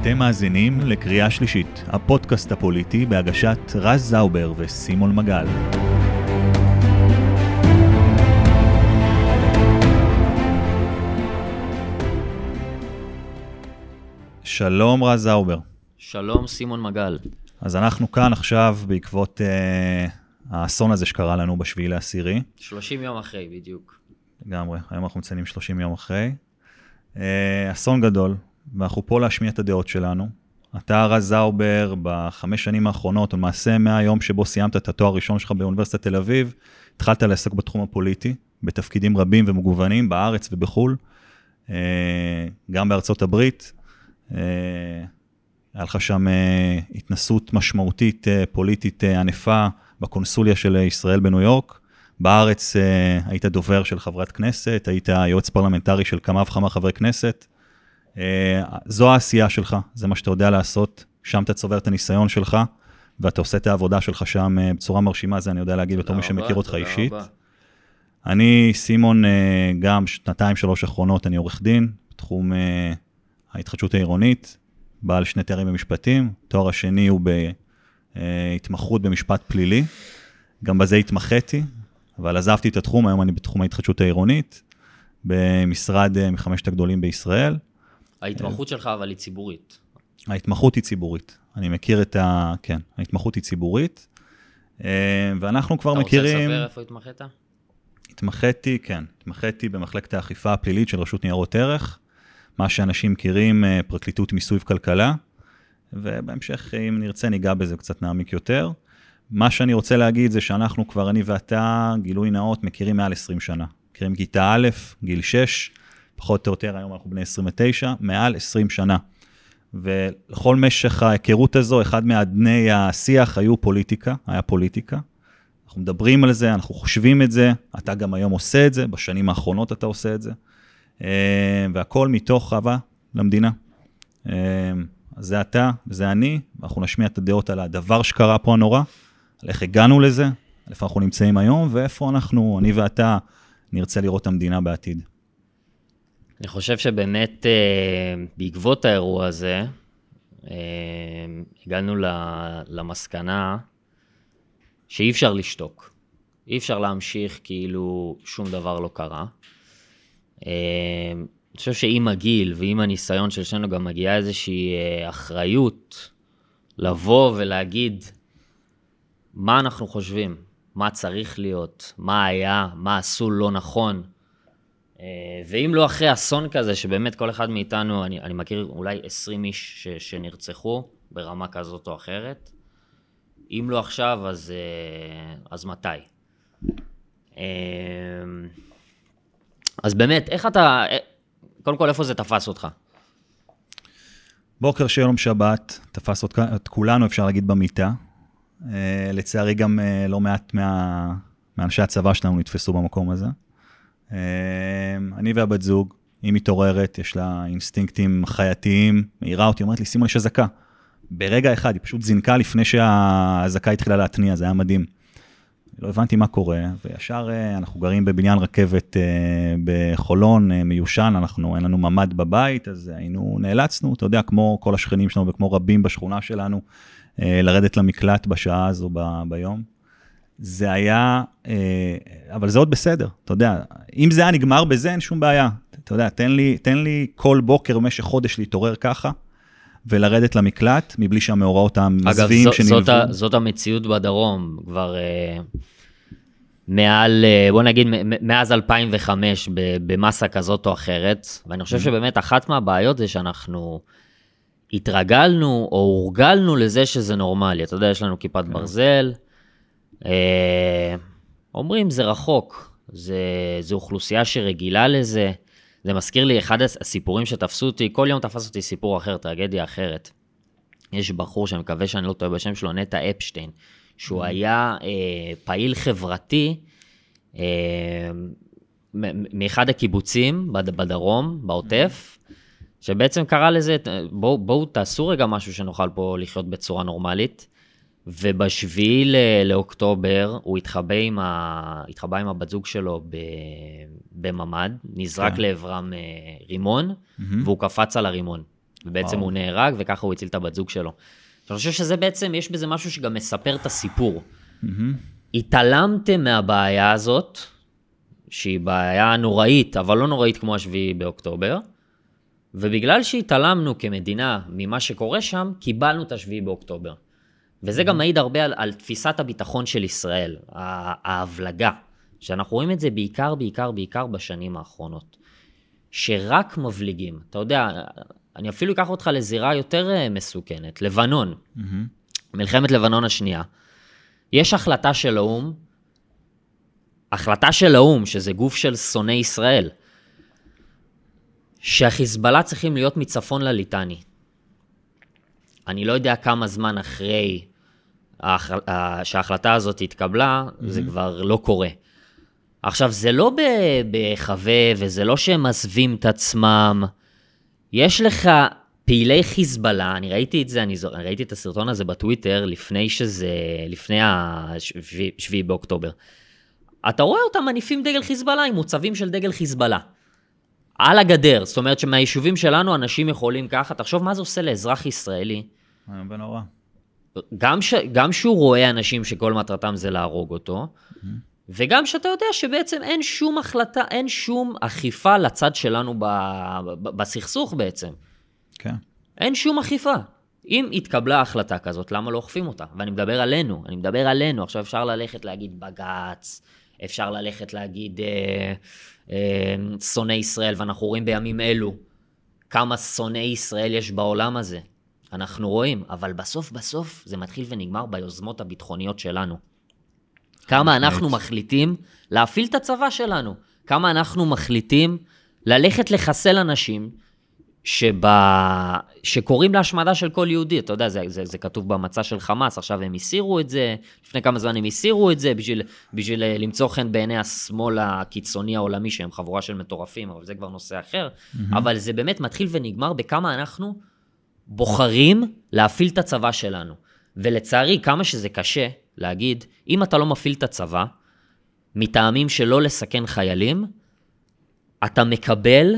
אתם מאזינים לקריאה שלישית, הפודקאסט הפוליטי בהגשת רז זאובר וסימון מגל. שלום רז זאובר. שלום סימון מגל. אז אנחנו כאן עכשיו בעקבות uh, האסון הזה שקרה לנו בשביעי לעשירי. 30 יום אחרי, בדיוק. לגמרי, היום אנחנו מציינים 30 יום אחרי. Uh, אסון גדול, ואנחנו פה להשמיע את הדעות שלנו. אתה, רז זאובר, בחמש שנים האחרונות, למעשה מהיום שבו סיימת את התואר הראשון שלך באוניברסיטת תל אביב, התחלת לעסוק בתחום הפוליטי, בתפקידים רבים ומגוונים בארץ ובחו"ל, אה, גם בארצות הברית. אה, היה לך שם אה, התנסות משמעותית פוליטית ענפה בקונסוליה של ישראל בניו יורק. בארץ היית דובר של חברת כנסת, היית יועץ פרלמנטרי של כמה וכמה חברי כנסת. אה, זו העשייה שלך, זה מה שאתה יודע לעשות, שם אתה צובר את הניסיון שלך, ואתה עושה את העבודה שלך שם אה, בצורה מרשימה, זה אני יודע להגיד בתור מי שמכיר אותך אישית. רבה. אני, סימון, אה, גם שנתיים, שלוש אחרונות, אני עורך דין, בתחום ההתחדשות העירונית, בעל שני תארים במשפטים, תואר השני הוא בהתמחות במשפט פלילי, גם בזה התמחיתי, אבל עזבתי את התחום, היום אני בתחום ההתחדשות העירונית, במשרד מחמשת הגדולים בישראל. ההתמחות שלך אבל היא ציבורית. ההתמחות היא ציבורית. אני מכיר את ה... כן, ההתמחות היא ציבורית. אה, ואנחנו כבר אתה מכירים... אתה רוצה לספר איפה התמחית? התמחיתי, כן, התמחיתי במחלקת האכיפה הפלילית של רשות ניירות ערך, מה שאנשים מכירים, אה, פרקליטות מיסוי וכלכלה, ובהמשך, אם נרצה, ניגע בזה קצת נעמיק יותר. מה שאני רוצה להגיד זה שאנחנו כבר, אני ואתה, גילוי נאות, מכירים מעל 20 שנה. מכירים כיתה א', גיל 6, פחות או יותר, היום אנחנו בני 29, מעל 20 שנה. ולכל משך ההיכרות הזו, אחד מאדני השיח היו פוליטיקה, היה פוליטיקה. אנחנו מדברים על זה, אנחנו חושבים את זה, אתה גם היום עושה את זה, בשנים האחרונות אתה עושה את זה. אה, והכל מתוך אהבה למדינה. אה, אז זה אתה וזה אני, ואנחנו נשמיע את הדעות על הדבר שקרה פה הנורא, על איך הגענו לזה, על איפה אנחנו נמצאים היום, ואיפה אנחנו, אני ואתה, נרצה לראות את המדינה בעתיד. אני חושב שבאמת אה, בעקבות האירוע הזה, אה, הגענו למסקנה שאי אפשר לשתוק. אי אפשר להמשיך כאילו שום דבר לא קרה. אה, אני חושב שעם הגיל ועם הניסיון של שנינו גם מגיעה איזושהי אחריות לבוא ולהגיד מה אנחנו חושבים, מה צריך להיות, מה היה, מה עשו לא נכון. אה, ואם לא אחרי אסון כזה, שבאמת כל אחד מאיתנו, אני, אני מכיר אולי 20 איש ש, שנרצחו ברמה כזאת או אחרת, אם לא עכשיו, אז, אה, אז מתי? אה, אז באמת, איך אתה, קודם כל, איפה זה תפס אותך? בוקר של יום שבת, תפס אותך, את כולנו, אפשר להגיד, במיטה. לצערי, גם לא מעט מה, מאנשי הצבא שלנו נתפסו במקום הזה. אמ, אני והבת זוג, היא מתעוררת, יש לה אינסטינקטים חייתיים, מעירה אותי, אומרת לי, סימון, יש אזעקה. ברגע אחד, היא פשוט זינקה לפני שהאזעקה התחילה להתניע, זה היה מדהים. לא הבנתי מה קורה, וישר אה, אנחנו גרים בבניין רכבת אה, בחולון, אה, מיושן, אנחנו, אין לנו ממ"ד בבית, אז היינו, נאלצנו, אתה יודע, כמו כל השכנים שלנו וכמו רבים בשכונה שלנו, לרדת למקלט בשעה הזו ב, ביום. זה היה, אה, אבל זה עוד בסדר, אתה יודע, אם זה היה נגמר בזה, אין שום בעיה. אתה יודע, תן לי, תן לי כל בוקר במשך חודש להתעורר ככה, ולרדת למקלט, מבלי שהמאורעות המזוויעים שנלוו. אגב, זאת, זאת המציאות בדרום, כבר אה, מעל, אה, בוא נגיד, מאז 2005, במסה כזאת או אחרת, ואני חושב mm-hmm. שבאמת אחת מהבעיות זה שאנחנו... התרגלנו או הורגלנו לזה שזה נורמלי. אתה יודע, יש לנו כיפת כן. ברזל, אומרים זה רחוק, זה, זה אוכלוסייה שרגילה לזה. זה מזכיר לי אחד הסיפורים שתפסו אותי, כל יום תפס אותי סיפור אחר, טרגדיה אחרת. יש בחור שאני מקווה שאני לא טועה בשם שלו, נטע אפשטיין, שהוא mm-hmm. היה אה, פעיל חברתי אה, מאחד הקיבוצים בדרום, בעוטף, שבעצם קרא לזה, בואו בוא, תעשו רגע משהו שנוכל פה לחיות בצורה נורמלית. ובשביעי לאוקטובר הוא התחבא עם, ה... התחבא עם הבת זוג שלו בממ"ד, נזרק כן. לעברם אה, רימון, mm-hmm. והוא קפץ על הרימון. ובעצם וואו. הוא נהרג, וככה הוא הציל את הבת זוג שלו. אני חושב שזה בעצם, יש בזה משהו שגם מספר את הסיפור. מהמם. התעלמתם מהבעיה הזאת, שהיא בעיה נוראית, אבל לא נוראית כמו השביעי באוקטובר, ובגלל שהתעלמנו כמדינה ממה שקורה שם, קיבלנו את השביעי באוקטובר. וזה גם מעיד הרבה על, על תפיסת הביטחון של ישראל, ההבלגה, שאנחנו רואים את זה בעיקר, בעיקר, בעיקר בשנים האחרונות. שרק מבליגים. אתה יודע, אני אפילו אקח אותך לזירה יותר אה, מסוכנת, לבנון. מהמם. מלחמת לבנון השנייה. יש החלטה של האו"ם, החלטה של האו"ם, שזה גוף של שונאי ישראל, שהחיזבאללה צריכים להיות מצפון לליטני. אני לא יודע כמה זמן אחרי שההחלטה הזאת התקבלה, mm-hmm. זה כבר לא קורה. עכשיו, זה לא בחווה, וזה לא שהם מסווים את עצמם. יש לך פעילי חיזבאללה, אני ראיתי את זה, אני, אני ראיתי את הסרטון הזה בטוויטר לפני שזה, לפני ה-7 באוקטובר. אתה רואה אותם מניפים דגל חיזבאללה עם מוצבים של דגל חיזבאללה. על הגדר, זאת אומרת שמהיישובים שלנו אנשים יכולים ככה, תחשוב מה זה עושה לאזרח ישראלי. איום ונורא. גם, ש, גם שהוא רואה אנשים שכל מטרתם זה להרוג אותו, וגם שאתה יודע שבעצם אין שום החלטה, אין שום אכיפה לצד שלנו ב, ב, בסכסוך בעצם. כן. אין שום אכיפה. אם התקבלה החלטה כזאת, למה לא אוכפים אותה? ואני מדבר עלינו, אני מדבר עלינו. עכשיו אפשר ללכת להגיד בג"ץ, אפשר ללכת להגיד אה, אה, שונאי ישראל, ואנחנו רואים בימים אלו כמה שונאי ישראל יש בעולם הזה. אנחנו רואים, אבל בסוף בסוף זה מתחיל ונגמר ביוזמות הביטחוניות שלנו. כמה אנחנו מחליטים להפעיל את הצבא שלנו, כמה אנחנו מחליטים ללכת לחסל אנשים שב... שקוראים להשמדה של כל יהודי. אתה יודע, זה, זה, זה כתוב במצע של חמאס, עכשיו הם הסירו את זה, לפני כמה זמן הם הסירו את זה בשביל, בשביל אה, למצוא חן בעיני השמאל הקיצוני העולמי, שהם חבורה של מטורפים, אבל זה כבר נושא אחר. Mm-hmm. אבל זה באמת מתחיל ונגמר בכמה אנחנו בוחרים להפעיל את הצבא שלנו. ולצערי, כמה שזה קשה להגיד, אם אתה לא מפעיל את הצבא, מטעמים של לא לסכן חיילים, אתה מקבל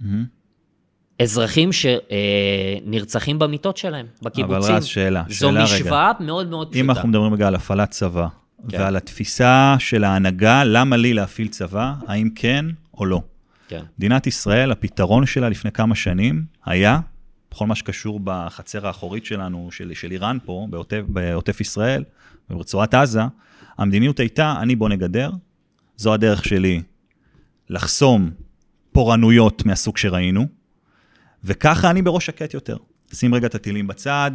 מהמם. אזרחים שנרצחים במיטות שלהם, בקיבוצים. אבל רז, שאלה, זו שאלה רגע. משוואה מאוד מאוד פשוטה. אם אנחנו מדברים רגע על הפעלת צבא, כן. ועל התפיסה של ההנהגה, למה לי להפעיל צבא, האם כן או לא. כן, מדינת ישראל, הפתרון שלה לפני כמה שנים היה, בכל מה שקשור בחצר האחורית שלנו, של, של איראן פה, בעוטף, בעוטף ישראל, וברצועת עזה, המדיניות הייתה, אני בונה גדר, זו הדרך שלי לחסום פורענויות מהסוג שראינו, וככה אני בראש שקט יותר. שים רגע את הטילים בצד,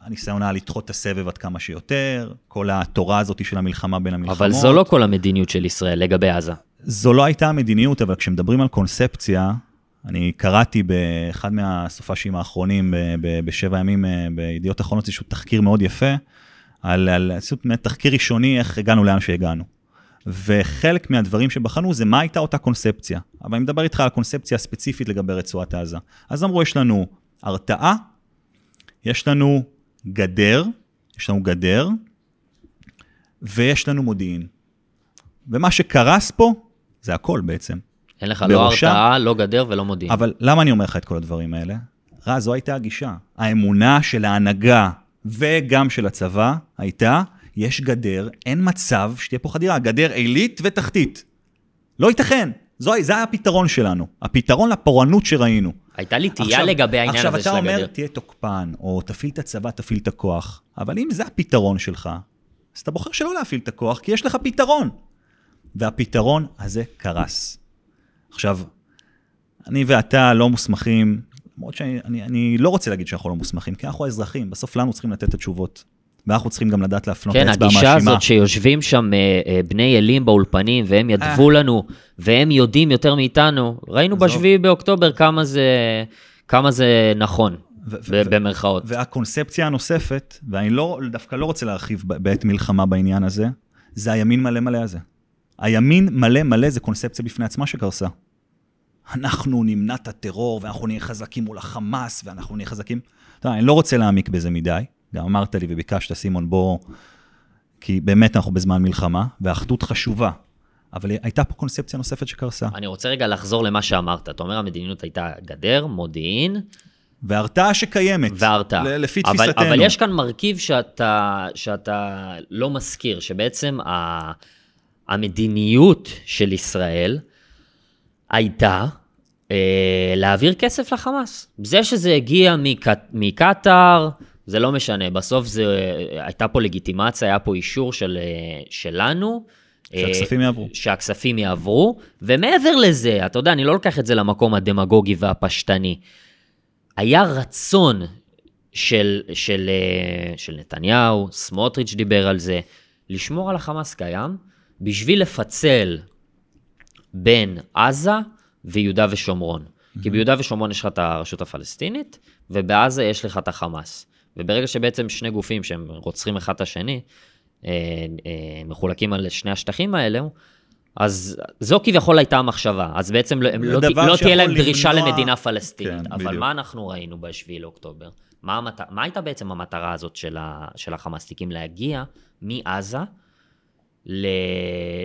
הניסיון היה לדחות את הסבב עד כמה שיותר, כל התורה הזאת של המלחמה בין המלחמות. אבל זו לא כל המדיניות של ישראל לגבי עזה. זו לא הייתה המדיניות, אבל כשמדברים על קונספציה, אני קראתי באחד מהסופ"שים האחרונים, בשבע ימים אה, בידיעות אחרונות, איזשהו תחקיר מאוד יפה, על, על תחקיר ראשוני איך הגענו לאן שהגענו. וחלק מהדברים שבחנו זה מה הייתה אותה קונספציה. אבל אני מדבר איתך על הקונספציה הספציפית לגבי רצועת עזה. אז אמרו, יש לנו הרתעה, יש לנו גדר, יש לנו גדר, ויש לנו מודיעין. ומה שקרס פה, זה הכל בעצם. אין לך לא בראשה- הרתעה, לא גדר ולא מודיעין. אבל למה אני אומר לך את כל הדברים האלה? רז, זו הייתה הגישה. האמונה של ההנהגה וגם של הצבא הייתה, יש גדר, אין מצב שתהיה פה חדירה. גדר עילית ותחתית. לא ייתכן. זו, זה היה הפתרון שלנו. הפתרון לפורענות שראינו. הייתה לי תהייה לגבי העניין הזה של עכשיו אתה הגדר. אומר, תהיה תוקפן, או תפעיל את הצבא, תפעיל את הכוח. אבל אם זה הפתרון שלך, אז אתה בוחר שלא להפעיל את הכוח, כי יש לך פתרון. והפתרון הזה קרס. עכשיו, אני ואתה לא מוסמכים, למרות שאני אני, אני לא רוצה להגיד שאנחנו לא מוסמכים, כי אנחנו האזרחים, בסוף לנו צריכים לתת את התשובות. ואנחנו צריכים גם לדעת להפנות כן, אצבע הגישה מאשימה. הזאת שיושבים שם אה, אה, בני אלים באולפנים, והם ידבו לנו, והם יודעים יותר מאיתנו, ראינו. בשביעי באוקטובר כמה זה, כמה זה נכון, ו- ב- ו- במרכאות. והקונספציה הנוספת, ואני לא, דווקא לא רוצה להרחיב בעת מלחמה בעניין הזה, זה הימין מלא מלא הזה. הימין מלא מלא זה קונספציה בפני עצמה שקרסה. אנחנו נמנע את הטרור, ואנחנו נהיה חזקים מול החמאס, ואנחנו נהיה חזקים... אתה יודע, אני לא רוצה להעמיק בזה מדי. גם אמרת לי וביקשת, סימון, בוא... כי באמת אנחנו בזמן מלחמה, והאחדות חשובה. אבל הייתה פה קונספציה נוספת שקרסה. אני רוצה רגע לחזור למה שאמרת. אתה אומר המדיניות הייתה גדר, מודיעין, והרתעה שקיימת. והרתעה. לפי אבל, תפיסתנו. אבל יש כאן מרכיב שאתה, שאתה לא מזכיר, שבעצם ה, המדיניות של ישראל הייתה אה, להעביר כסף לחמאס. זה שזה הגיע מק, מקטאר, זה לא משנה, בסוף זה, הייתה פה לגיטימציה, היה פה אישור של, אה, שלנו. אה, שהכספים יעברו. שהכספים יעברו, ומעבר לזה, אתה יודע, אני לא לוקח את זה למקום הדמגוגי והפשטני. היה רצון של, של, אה, של נתניהו, סמוטריץ' דיבר על זה, לשמור על החמאס קיים, בשביל לפצל בין עזה ויהודה ושומרון. כי ביהודה ושומרון יש לך את הרשות הפלסטינית, ובעזה יש לך את החמאס. וברגע שבעצם שני גופים שהם רוצחים אחד את השני, אה, אה, מחולקים על שני השטחים האלה, אז זו כביכול הייתה המחשבה. אז בעצם לא, הם לא, לא תהיה להם דרישה למנוע- למדינה פלסטינית. כן, אבל בדיוק. מה אנחנו ראינו ב-7 לאוקטובר? מה, המת... מה הייתה בעצם המטרה הזאת של, ה... של החמאסטיקים? להגיע מעזה.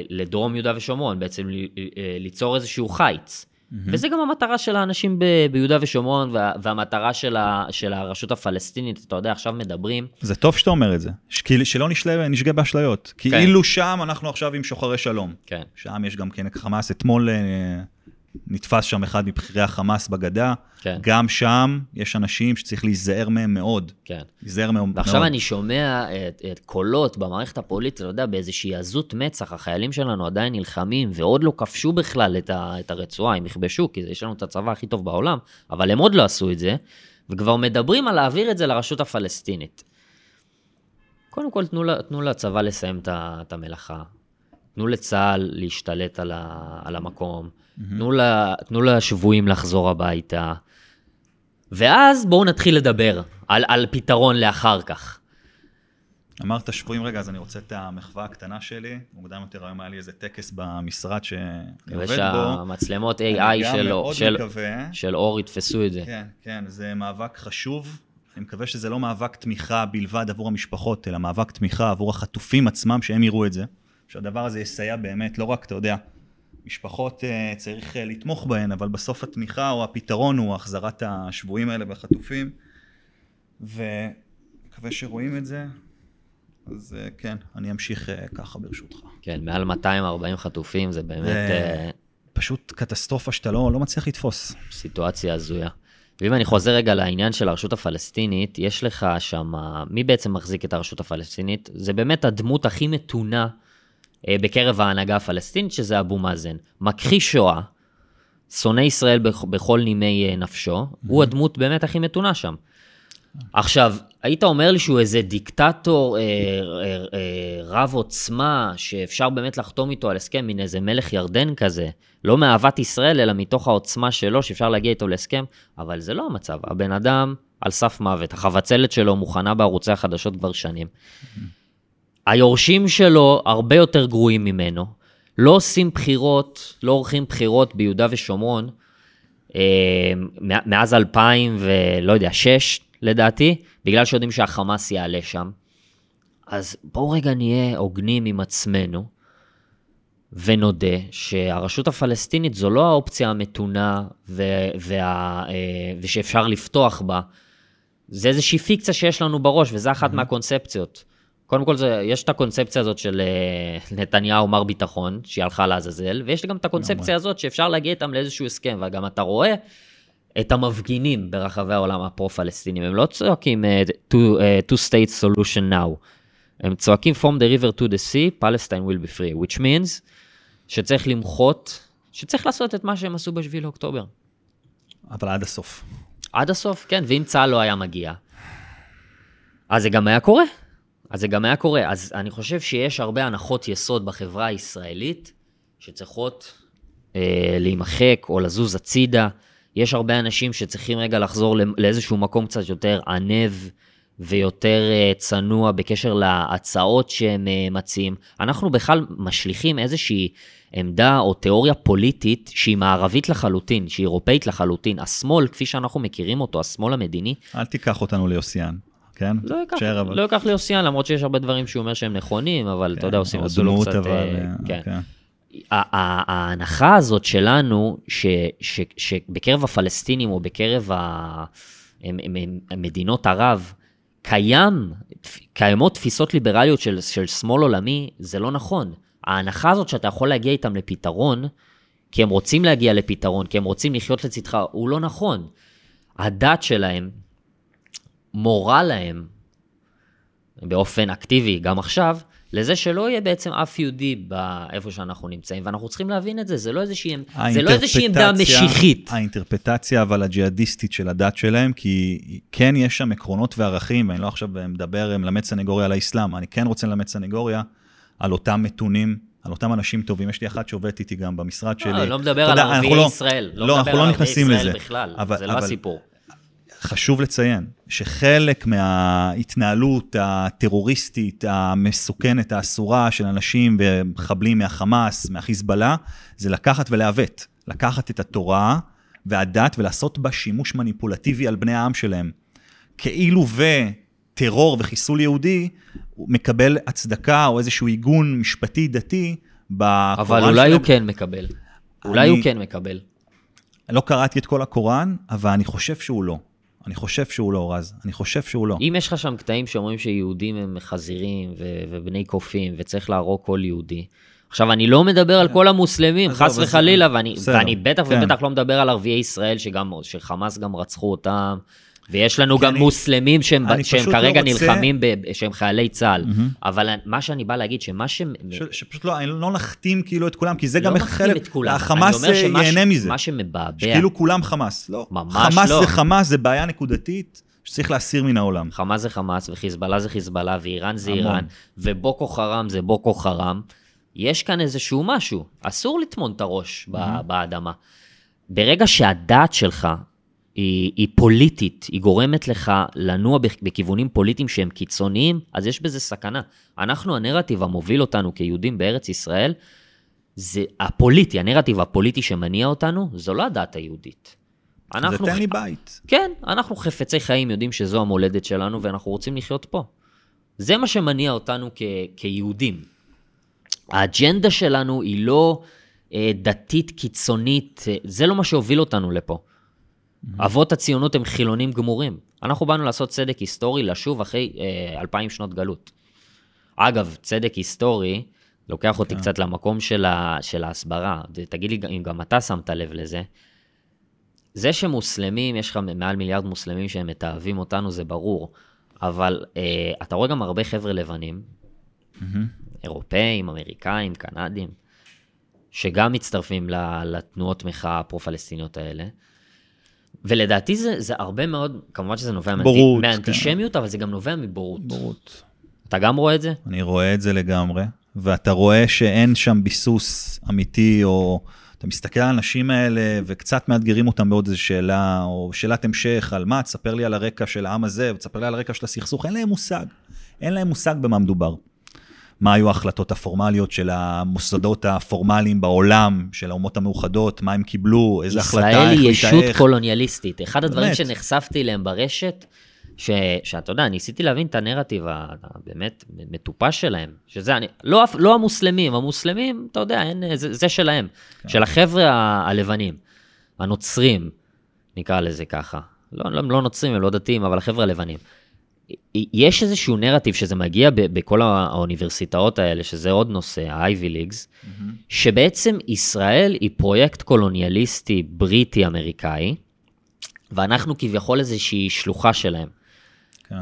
לדרום יהודה ושומרון, בעצם. אה, ליצור איזשהו חיץ. וזה גם המטרה של האנשים ב... ביהודה ושומרון, וה... והמטרה של, ה... של הרשות הפלסטינית, אתה יודע, עכשיו מדברים, זה טוב שאתה אומר את זה. ש- כי- שלא נשלה, נשגה באשליות. כאילו שם אנחנו עכשיו עם שוחרי שלום. כן, שם יש גם כן חמאס. אתמול אה, נתפס שם אחד מבכירי החמאס בגדה. כן. גם שם יש אנשים שצריך להיזהר מהם מאוד. כן. להיזהר מהם מאוד. ועכשיו אני שומע את, את קולות במערכת הפוליטית, אתה יודע, באיזושהי עזות מצח, החיילים שלנו עדיין נלחמים ועוד לא כבשו בכלל את, ה, את הרצועה, הם יכבשו, כי יש לנו את הצבא הכי טוב בעולם, אבל הם עוד לא עשו את זה, וכבר מדברים על להעביר את זה לרשות הפלסטינית. קודם כל, תנו, תנו לצבא לסיים את המלאכה. תנו לצה"ל להשתלט על, ה, על המקום. תנו, ל, תנו לשבויים לחזור הביתה. ואז בואו נתחיל לדבר על, על פתרון לאחר כך. אמרת שבויים רגע, אז אני רוצה את המחווה הקטנה שלי. מוקדם יותר היום היה לי איזה טקס במשרד שאני עובד בו. שהמצלמות אני AI גם של, של, מקווה. של אור יתפסו את זה. כן, כן, זה מאבק חשוב. אני מקווה שזה לא מאבק תמיכה בלבד עבור המשפחות, אלא מאבק תמיכה עבור החטופים עצמם, שהם יראו את זה. שהדבר הזה יסייע באמת, לא רק, אתה יודע, משפחות uh, צריך uh, לתמוך בהן, אבל בסוף התמיכה או הפתרון הוא החזרת השבויים האלה והחטופים. ומקווה שרואים את זה. אז uh, כן, אני אמשיך ככה ברשותך. כן, מעל 240 חטופים, זה באמת אה, פשוט קטסטרופה שאתה לא, לא מצליח לתפוס. סיטואציה הזויה. ואם אני חוזר רגע לעניין של הרשות הפלסטינית, יש לך שם, מי בעצם מחזיק את הרשות הפלסטינית? זה באמת הדמות הכי מתונה אה, בקרב ההנהגה הפלסטינית, שזה אבו מאזן. מכחיש שואה, שונא ישראל בכ- בכל נימי אה, נפשו, הוא הדמות באמת הכי מתונה שם. עכשיו, היית אומר לי שהוא איזה דיקטטור אה, אה, אה, רב עוצמה, שאפשר באמת לחתום איתו על הסכם, מין איזה מלך ירדן כזה, לא מאהבת ישראל, אלא מתוך העוצמה שלו, שאפשר להגיע איתו להסכם, אבל זה לא המצב. הבן אדם על סף מוות, החבצלת שלו מוכנה בערוצי החדשות כבר שנים. היורשים שלו הרבה יותר גרועים ממנו. לא עושים בחירות, לא עורכים בחירות ביהודה ושומרון, אה, מאז 2000 ולא יודע, 6 לדעתי, בגלל שיודעים שהחמאס יעלה שם. אז בואו רגע נהיה הוגנים עם עצמנו, ונודה שהרשות הפלסטינית זו לא האופציה המתונה ו- וה- אה, ושאפשר לפתוח בה. זה איזושהי פיקציה שיש לנו בראש, וזה אחת מהקונספציות. קודם כל, זה, יש את הקונספציה הזאת של אה, נתניהו מר ביטחון, שהיא הלכה לעזאזל, ויש גם את הקונספציה הזאת שאפשר להגיע איתם לאיזשהו הסכם, וגם אתה רואה את המפגינים ברחבי העולם הפרו-פלסטינים, הם לא צועקים אה, two, אה, two state solution now, הם צועקים from the river to the sea, Palestine will be free, which means שצריך למחות, שצריך לעשות את מה שהם עשו ב-7 לאוקטובר. אבל עד הסוף. עד הסוף, כן, ואם צה"ל לא היה מגיע, אז זה גם היה קורה. אז זה גם היה קורה. אז אני חושב שיש הרבה הנחות יסוד בחברה הישראלית שצריכות אה, להימחק או לזוז הצידה. יש הרבה אנשים שצריכים רגע לחזור לא- לאיזשהו מקום קצת יותר ענב ויותר אה, צנוע בקשר להצעות שהם אה, מציעים. אנחנו בכלל משליכים איזושהי עמדה או תיאוריה פוליטית שהיא מערבית לחלוטין, שהיא אירופאית לחלוטין. השמאל, כפי שאנחנו מכירים אותו, השמאל המדיני, אל תיקח אותנו ליוסיאן, כן? לא ייקח, אבל- לא ייקח ליוסיאן, למרות שיש הרבה דברים שהוא אומר שהם נכונים, אבל אתה יודע, עושים, עשו לו דמות, קצת... אבל... אה, אה, כן. ה- ההנחה הזאת שלנו, ש- ש- שבקרב הפלסטינים או בקרב ה- הם- הם- הם- מדינות ערב, קיים, קיימות תפיסות ליברליות של, של שמאל עולמי, זה לא נכון. ההנחה הזאת שאתה יכול להגיע איתם לפתרון, כי הם רוצים להגיע לפתרון, כי הם רוצים לחיות לצדך, הוא לא נכון. הדת שלהם מורה להם באופן אקטיבי, גם עכשיו, לזה שלא יהיה בעצם אף יהודי באיפה שאנחנו נמצאים, ואנחנו צריכים להבין את זה, זה לא איזושהי, זה לא איזושהי עמדה משיחית. האינטרפטציה אבל הג'יהאדיסטית של הדת שלהם, כי כן יש שם עקרונות וערכים, ואני לא עכשיו מדבר, מלמד סנגוריה על האסלאם, אני כן רוצה ללמד סנגוריה על אותם מתונים, על אותם אנשים טובים. יש לי אחת שעובדת איתי גם במשרד שלי. לא, לא מדבר על ערביי אנחנו לא- ישראל. לא, מדבר אנחנו לא נכנסים לזה. בכלל, אבל- זה לא אבל- הסיפור. חשוב לציין שחלק מההתנהלות הטרוריסטית המסוכנת, האסורה של אנשים ומחבלים מהחמאס, מהחיזבאללה, זה לקחת ולעוות. לקחת את התורה והדת ולעשות בה שימוש מניפולטיבי על בני העם שלהם. כאילו וטרור וחיסול יהודי מקבל הצדקה או איזשהו עיגון משפטי דתי בקוראן אבל אולי שלהם. הוא כן מקבל. אולי אני- הוא כן מקבל. לא קראתי את כל הקוראן, אבל אני חושב שהוא לא. אני חושב שהוא לא, רז. אני חושב שהוא לא. אם יש לך שם קטעים שאומרים שיהודים הם חזירים ו- ובני קופים וצריך להרוג כל יהודי. עכשיו, אני לא מדבר על כל המוסלמים, חס. וחלילה, ואני, ואני בטח כן. ובטח לא מדבר על ערביי ישראל, שגם, שחמאס גם רצחו אותם, ויש לנו גם אני- מוסלמים שהם, אני שהם פשוט כרגע לא רוצה- נלחמים, ב, שהם חיילי צה"ל. מהמם. אבל מה שאני בא להגיד, שמה ש... ש, שפשוט לא, אני לא נחתים כאילו את כולם, כי זה לא גם חלק, את כולם. החמאס שמה ייהנה מזה. מה שמבעבע, שכאילו כולם חמאס. לא. ממש חמאס לא. זה חמאס, זה בעיה נקודתית שצריך להסיר מן העולם. חמאס זה חמאס, וחיזבאללה זה חיזבאללה, ואיראן זה המון. איראן, ובוקו חרם זה בוקו חרם. יש כאן איזשהו משהו, אסור לטמון את הראש ב- באדמה. ברגע שהדעת שלך היא, היא פוליטית, היא גורמת לך לנוע בכ- בכיוונים פוליטיים שהם קיצוניים, אז יש בזה סכנה. אנחנו, הנרטיב המוביל אותנו כיהודים בארץ ישראל, זה הפוליטי, הנרטיב הפוליטי שמניע אותנו, זו לא הדת היהודית. זה אנחנו תן לי בית. כן, אנחנו חפצי חיים, יודעים שזו המולדת שלנו ואנחנו רוצים לחיות פה. זה מה שמניע אותנו כ- כיהודים. האג'נדה שלנו היא לא אה, דתית קיצונית, אה, זה לא מה שהוביל אותנו לפה. אבות הציונות הם חילונים גמורים. אנחנו באנו לעשות צדק היסטורי, לשוב אחרי אה, אלפיים שנות גלות. אגב, צדק היסטורי לוקח אותי קצת למקום של, ה, של ההסברה. תגיד לי אם גם אתה שמת לב לזה. זה שמוסלמים, יש לך מעל מיליארד מוסלמים שהם מתעבים אותנו, זה ברור. אבל אה, אתה רואה גם הרבה חבר'ה לבנים, מהמם. אירופאים, אמריקאים, קנדים, שגם מצטרפים ל- לתנועות מחאה הפרו-פלסטיניות האלה. ולדעתי זה, זה הרבה מאוד, כמובן שזה נובע מאנטי- בורות, מאנטישמיות, אבל זה גם נובע מבורות. בורות. אתה גם רואה את זה? אני רואה את זה לגמרי, ואתה רואה שאין שם ביסוס אמיתי, או אתה מסתכל על האנשים האלה וקצת מאתגרים אותם בעוד איזו שאלה, או שאלת המשך על מה, תספר לי על הרקע של העם הזה, ותספר לי על הרקע של הסכסוך, אין להם מושג. אין להם מושג במה מדובר. מה היו ההחלטות הפורמליות של המוסדות הפורמליים בעולם, של האומות המאוחדות, מה הם קיבלו, איזה החלטה ישראל היא ישות איך. קולוניאליסטית. אחד הדברים באמת. שנחשפתי אליהם ברשת, ש, שאתה יודע, ניסיתי להבין את הנרטיב הבאמת מטופש שלהם, שזה, אני, לא, לא המוסלמים, המוסלמים, אתה יודע, אין, זה, זה שלהם, כן. של החבר'ה הלבנים, הנוצרים, נקרא לזה ככה. לא, לא, לא נוצרים, הם לא דתיים, אבל החבר'ה הלבנים. יש איזשהו נרטיב שזה מגיע ב- בכל האוניברסיטאות האלה, שזה עוד נושא, ה-Ivy Leagues, שבעצם ישראל היא פרויקט קולוניאליסטי בריטי-אמריקאי, ואנחנו כביכול איזושהי שלוחה שלהם. כן.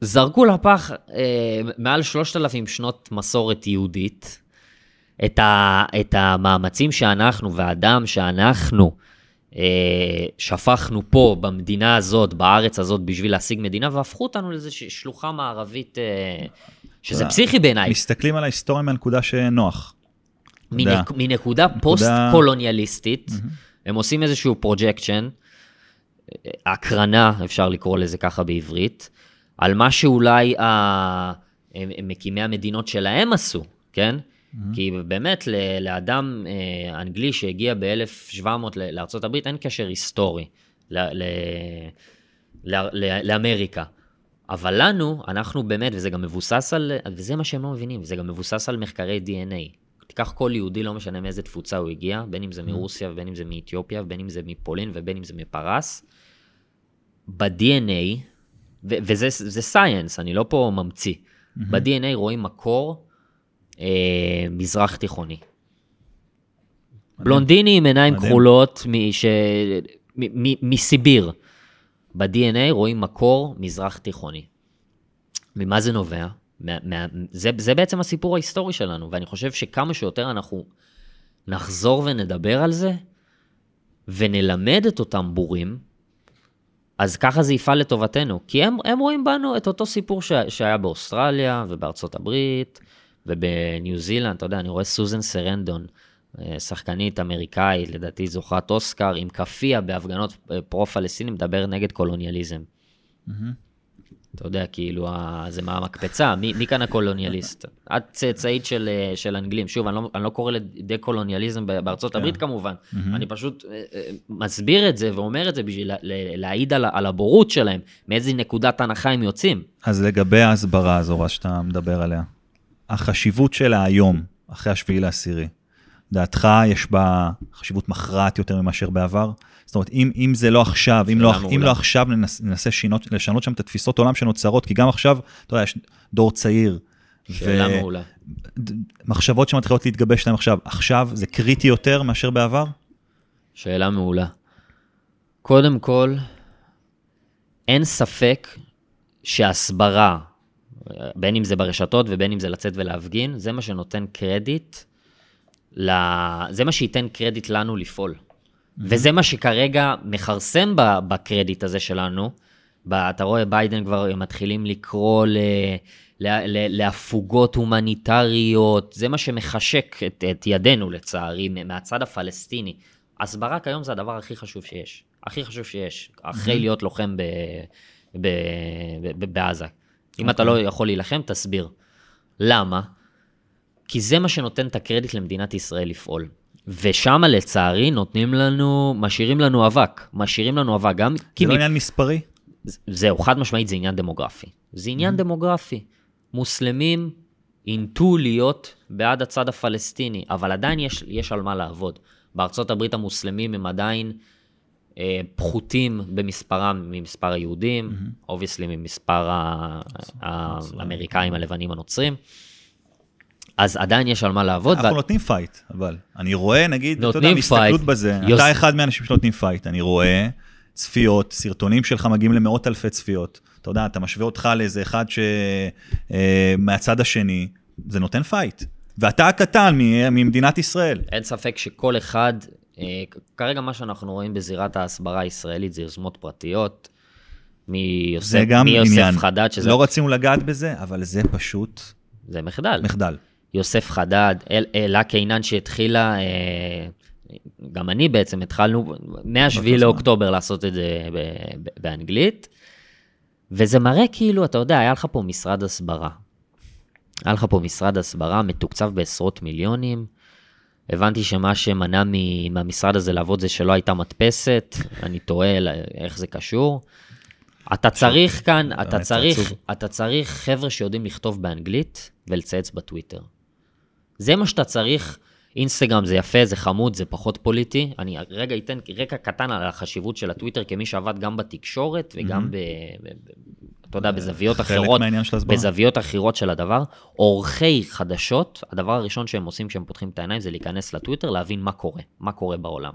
זרקו לפח אה, מעל 3,000 שנות מסורת יהודית, את, ה, את המאמצים שאנחנו והדם שאנחנו שפכנו פה במדינה הזאת, בארץ הזאת, בשביל להשיג מדינה, והפכו אותנו לאיזושהי שלוחה מערבית, אה, שזה פסיכי בעיניי. מסתכלים על ההיסטוריה מהנקודה שנוח. מנק, מנקודה פוסט-קולוניאליסטית, הם עושים איזשהו projection, הקרנה, אפשר לקרוא לזה ככה בעברית, על מה שאולי ה... מקימי המדינות שלהם עשו, כן? כי באמת, ל- לאדם אה, אנגלי שהגיע ב-1700 לארה"ב אין קשר היסטורי ל- ל- ל- ל- לאמריקה. אבל לנו, אנחנו באמת, וזה גם מבוסס על, וזה מה שהם לא מבינים, זה גם מבוסס על מחקרי DNA. תיקח כל יהודי, לא משנה מאיזה תפוצה הוא הגיע, בין אם זה מרוסיה, ובין אם זה מאתיופיה, ובין אם זה מפולין, ובין אם זה מפרס, ב-DNA, ו- וזה סייאנס, אני לא פה ממציא, mm-hmm. ב-DNA רואים מקור אה, מזרח תיכוני. בלונדיני עם עיניים מדהים. כחולות מש... מ- מ- מסיביר. ב-DNA רואים מקור מזרח תיכוני. ממה זה נובע? מה, מה, זה, זה בעצם הסיפור ההיסטורי שלנו, ואני חושב שכמה שיותר אנחנו נחזור ונדבר על זה, ונלמד את אותם בורים, אז ככה זה יפעל לטובתנו. כי הם, הם רואים בנו את אותו סיפור ש, שהיה באוסטרליה ובארצות הברית ובניו זילנד, אתה יודע, אני רואה סוזן סרנדון, אה, שחקנית אמריקאית, לדעתי זוכרת אוסקר, עם כאפיה בהפגנות אה, פרו-פלסטינים, מדבר נגד קולוניאליזם. Mm-hmm. אתה יודע, כאילו, זה מהמקפצה, מי, מי כאן הקולוניאליסט? את צאצאית של, אה, של אנגלים. שוב, אני לא, אני לא קורא לדה קולוניאליזם בארצות הברית. כן. כמובן, mm-hmm. אני פשוט מסביר את זה ואומר את זה בשביל להעיד על, על הבורות שלהם, מאיזה נקודת הנחה הם יוצאים. אז לגבי ההסברה הזו, שאתה מדבר עליה, החשיבות שלה היום, אחרי השביעי לעשירי, דעתך יש בה חשיבות מכרעת יותר מאשר בעבר? זאת אומרת, אם, אם זה לא עכשיו, אם לא, אם לא עכשיו ננס, ננסה שינות, לשנות שם את התפיסות עולם שנוצרות, כי גם עכשיו, אתה יודע, יש דור צעיר. שאלה ו... מעולה. מחשבות שמתחילות להתגבש להם עכשיו, עכשיו זה קריטי יותר מאשר בעבר? שאלה מעולה. קודם כל, אין ספק שהסברה, בין אם זה ברשתות ובין אם זה לצאת ולהפגין, זה מה שנותן קרדיט זה מה שייתן קרדיט לנו לפעול. Mm-hmm. וזה מה שכרגע מכרסם בקרדיט הזה שלנו. אתה רואה, ביידן כבר מתחילים לקרוא ל... להפוגות הומניטריות, זה מה שמחשק את, את ידינו לצערי, מהצד הפלסטיני. הסברה כיום זה הדבר הכי חשוב שיש. הכי חשוב שיש, אחרי mm-hmm. להיות לוחם ב, ב, ב, ב, Okay. אם אתה אוקיי. לא יכול להילחם, תסביר. למה? כי זה מה שנותן את הקרדיט למדינת ישראל לפעול. ושם לצערי נותנים לנו, משאירים לנו אבק, משאירים לנו אבק גם... זה לא מ... עניין מספרי? זהו, חד משמעית זה עניין דמוגרפי. זה עניין mm-hmm. דמוגרפי. מוסלמים אינטו להיות בעד הצד הפלסטיני, אבל עדיין יש, יש על מה לעבוד. בארצות הברית המוסלמים הם עדיין פחותים במספרם ממספר היהודים, obviously mm-hmm. ממספר האמריקאים הלבנים הנוצרים. אז עדיין יש על מה לעבוד. אנחנו ו... נותנים fight, אבל אני רואה, נגיד, אתה יודע, מסתכלות בזה, יוס... אתה אחד מהאנשים שנותנים fight, אני רואה צפיות, סרטונים שלך מגיעים למאות אלפי צפיות. אתה יודע, אתה משווה אותך לאיזה אחד שמהצד אה, השני, זה נותן fight. ואתה הקטן ממדינת ישראל. אין ספק שכל אחד, אה, כרגע מה שאנחנו רואים בזירת ההסברה הישראלית זה יוזמות פרטיות. מיוסף, זה גם מיוסף עניין. חדד, שזה... לא רצינו לגעת בזה, אבל זה פשוט... זה מחדל. מחדל. יוסף חדד, אלה קינן שהתחילה, אה, גם אני בעצם התחלנו מ-7 לאוקטובר לעשות את זה באנגלית, וזה מראה כאילו, אתה יודע, היה לך פה משרד הסברה. היה לך פה משרד הסברה מתוקצב בעשרות מיליונים. הבנתי שמה שמנע מהמשרד הזה לעבוד זה שלא הייתה מדפסת, אני תוהה איך זה קשור. אתה צריך כאן, אתה צריך, אתה צריך חבר'ה שיודעים לכתוב באנגלית ולצייץ בטוויטר. זה מה שאתה צריך. אינסטגרם זה יפה, זה חמוד, זה פחות פוליטי. אני רגע אתן רקע קטן על החשיבות של הטוויטר כמי שעבד גם בתקשורת וגם ב... אתה יודע, בזוויות אחרות, בזוויות אחרות של הדבר. עורכי חדשות, הדבר הראשון שהם עושים כשהם פותחים את העיניים זה להיכנס לטוויטר, להבין מה קורה, מה קורה בעולם.